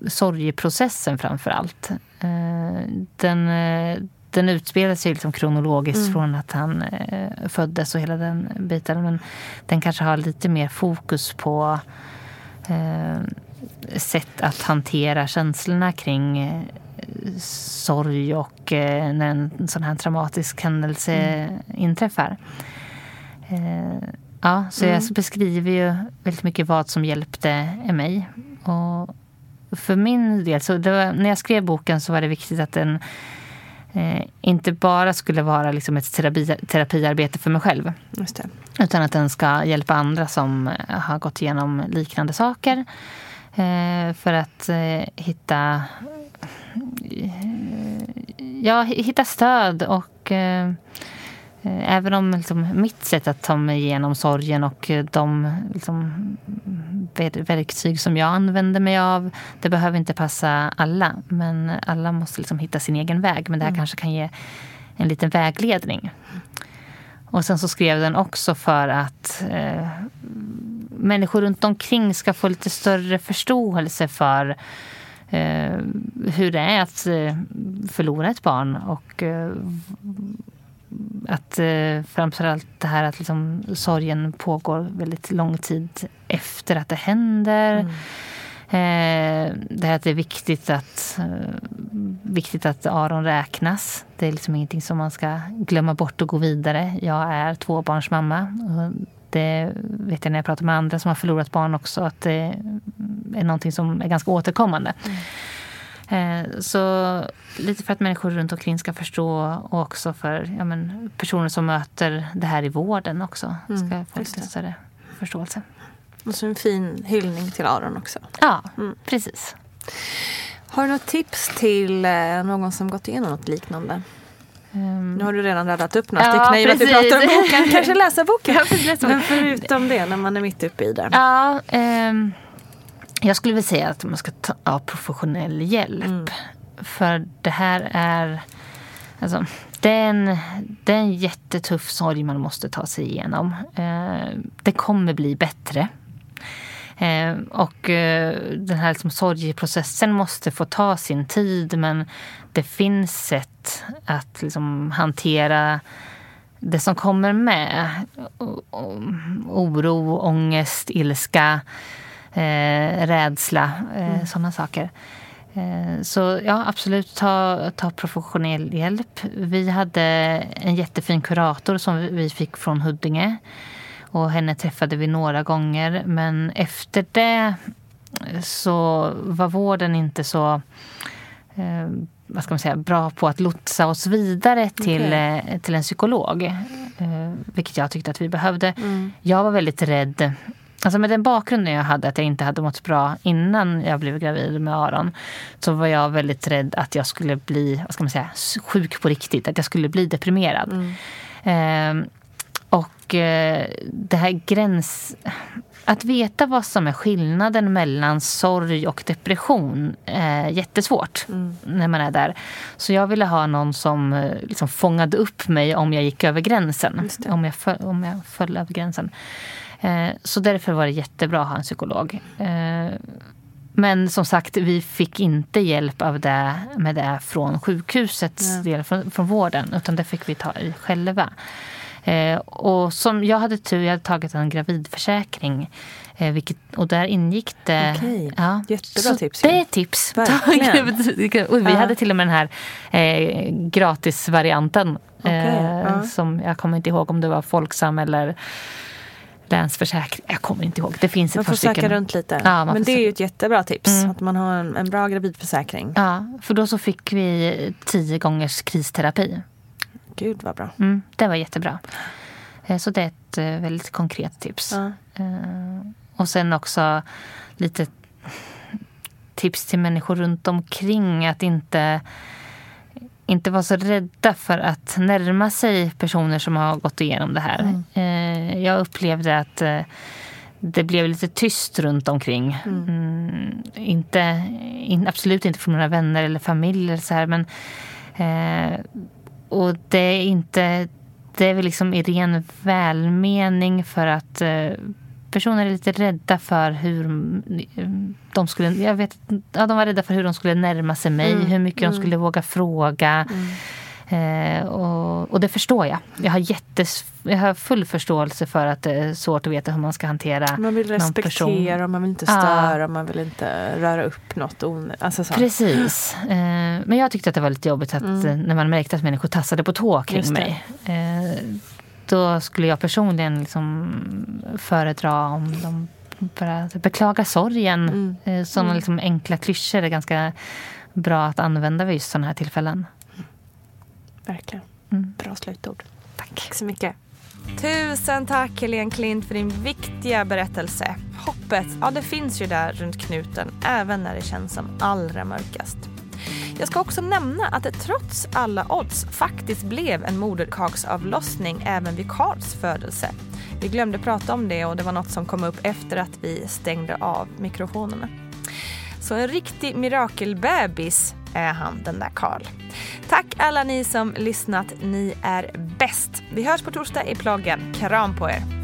sorgeprocessen framför allt. Eh, den, eh, den utspelar sig liksom kronologiskt Mm. från att han eh, föddes och hela den biten. Men den kanske har lite mer fokus på sätt att hantera känslorna kring sorg och när en sån här traumatisk händelse Mm. inträffar. Ja, så Mm. jag beskriver ju väldigt mycket vad som hjälpte mig. Och för min del, så var, när jag skrev boken så var det viktigt att den eh, inte bara skulle vara liksom ett terapi, terapiarbete för mig själv. Utan att den ska hjälpa andra som eh, har gått igenom liknande saker. Eh, för att eh, hitta, eh, ja, hitta stöd och eh, Även om liksom, mitt sätt att ta mig igenom sorgen och de liksom, verktyg som jag använder mig av, det behöver inte passa alla. Men alla måste liksom hitta sin egen väg. Men det här kanske kan ge en liten vägledning. Och sen så skrev den också för att eh, människor runt omkring ska få lite större förståelse för eh, hur det är att eh, förlora ett barn. Och eh, att eh, framförallt det här att liksom, sorgen pågår väldigt lång tid efter att det händer. Eh, det här att det är viktigt att, eh, viktigt att Aron räknas. Det är liksom ingenting som man ska glömma bort och gå vidare. Jag är tvåbarnsmamma. Det vet jag när jag pratar med andra som har förlorat barn också att det är någonting som är ganska återkommande. Eh, Så lite för att människor runt omkring ska förstå och också för ja, men, personer som möter det här i vården också ska Mm, få lite det. större förståelse. Och så en fin hyllning till Aron också. Ja, Mm. precis. Har du något tips till eh, någon som gått igenom något liknande? Ehm, Nu har du redan radat upp några Ja, stycken i och vi precis. pratar om boken. Kanske läsa boken. Ja, precis, läsa Men boken. förutom det, när man är mitt uppe i det. Ja, ehm, jag skulle vilja säga att man ska ta professionell hjälp. Mm. För det här är... Alltså, det, är en, det är en jättetuff sorg man måste ta sig igenom. Eh, det kommer bli bättre. Eh, och eh, den här liksom sorgeprocessen måste få ta sin tid men det finns sätt att liksom hantera det som kommer med. Oro, ångest, ilska, eh, rädsla, eh, sådana saker. Eh, Så ja, absolut, ta, ta professionell hjälp. Vi hade en jättefin kurator som vi- fick från Huddinge. Och henne träffade vi några gånger. Men efter det så var vården inte så eh, vad ska man säga, bra på att lotsa oss vidare till, Okej. eh, till en psykolog. Eh, vilket jag tyckte att vi behövde. Mm. Jag var väldigt rädd. Alltså med den bakgrunden jag hade, att jag inte hade mått bra innan jag blev gravid med Aron. Så var jag väldigt rädd att jag skulle bli, vad ska man säga, sjuk på riktigt. Att jag skulle bli deprimerad. Eh, och eh, det här gräns... Att veta vad som är skillnaden mellan sorg och depression är jättesvårt när man är där. Så jag ville ha någon som eh, liksom fångade upp mig om jag gick över gränsen. Om jag, föll, om jag föll över gränsen. Eh, så därför var det jättebra att ha en psykolog. Eh, men som sagt, vi fick inte hjälp av det, med det från sjukhusets Nej. del, från, från vården, utan det fick vi ta i själva. Eh, och som jag hade tur, jag hade tagit en gravidförsäkring. Eh, vilket, och där ingick det... Okej. Ja, Jättebra så tips, Det är tips. Och vi Ja. hade till och med den här eh, gratisvarianten. Okej, Eh, ja. som Jag kommer inte ihåg om det var Folksam eller Länsförsäkring. Jag kommer inte ihåg. Det finns Man ett par får söka runt lite. Ja, man Men det är ju ett jättebra tips. Mm. Att man har en, en bra gravidförsäkring. Ja, för då så fick vi tio gångers kristerapi. Gud vad bra. Mm, det var jättebra. Eh, Så det är ett eh, väldigt konkret tips. Ja. Eh, Och sen också lite tips till människor runt omkring. Att inte, inte vara så rädda för att närma sig personer som har gått igenom det här. Eh, Jag upplevde att eh, det blev lite tyst runt omkring. Mm, inte, in, absolut inte från några vänner eller familj. Eller så här, men, eh, och det är inte... Det är väl liksom i ren välmening för att eh, personer är lite rädda för hur de skulle... Jag vet, ja, de var rädda för hur de skulle närma sig mig, hur mycket de skulle våga fråga. Eh, och, och det förstår jag. Jag har, jättes, jag har full förståelse för att det är svårt att veta hur man ska hantera Man vill respektera, man vill inte Ja. störa, man vill inte röra upp något onödigt. Alltså så. Precis. Eh, men jag tyckte att det var lite jobbigt att, eh, när man märkte att människor tassade på tå kring mig. Eh, då skulle jag personligen liksom föredra om de bara beklagar sorgen. Mm. Eh, sådana liksom enkla klyschor är ganska bra att använda vid just sådana här tillfällen. Verkligen. Mm. Bra slutord. Tack. Tack så mycket. Tusen tack Helene Klint för din viktiga berättelse. Hoppet, ja det finns ju där runt knuten även när det känns som allra mörkast. Jag ska också nämna att det trots alla odds faktiskt blev en moderkaksavlossning även vid Karls födelse. Vi glömde prata om det och det var något som kom upp efter att vi stängde av mikrofonerna. Så en riktig mirakelbebis är han, den där Karl. Tack alla ni som lyssnat. Ni är bäst. Vi hörs på torsdag i ploggen. Kram på er.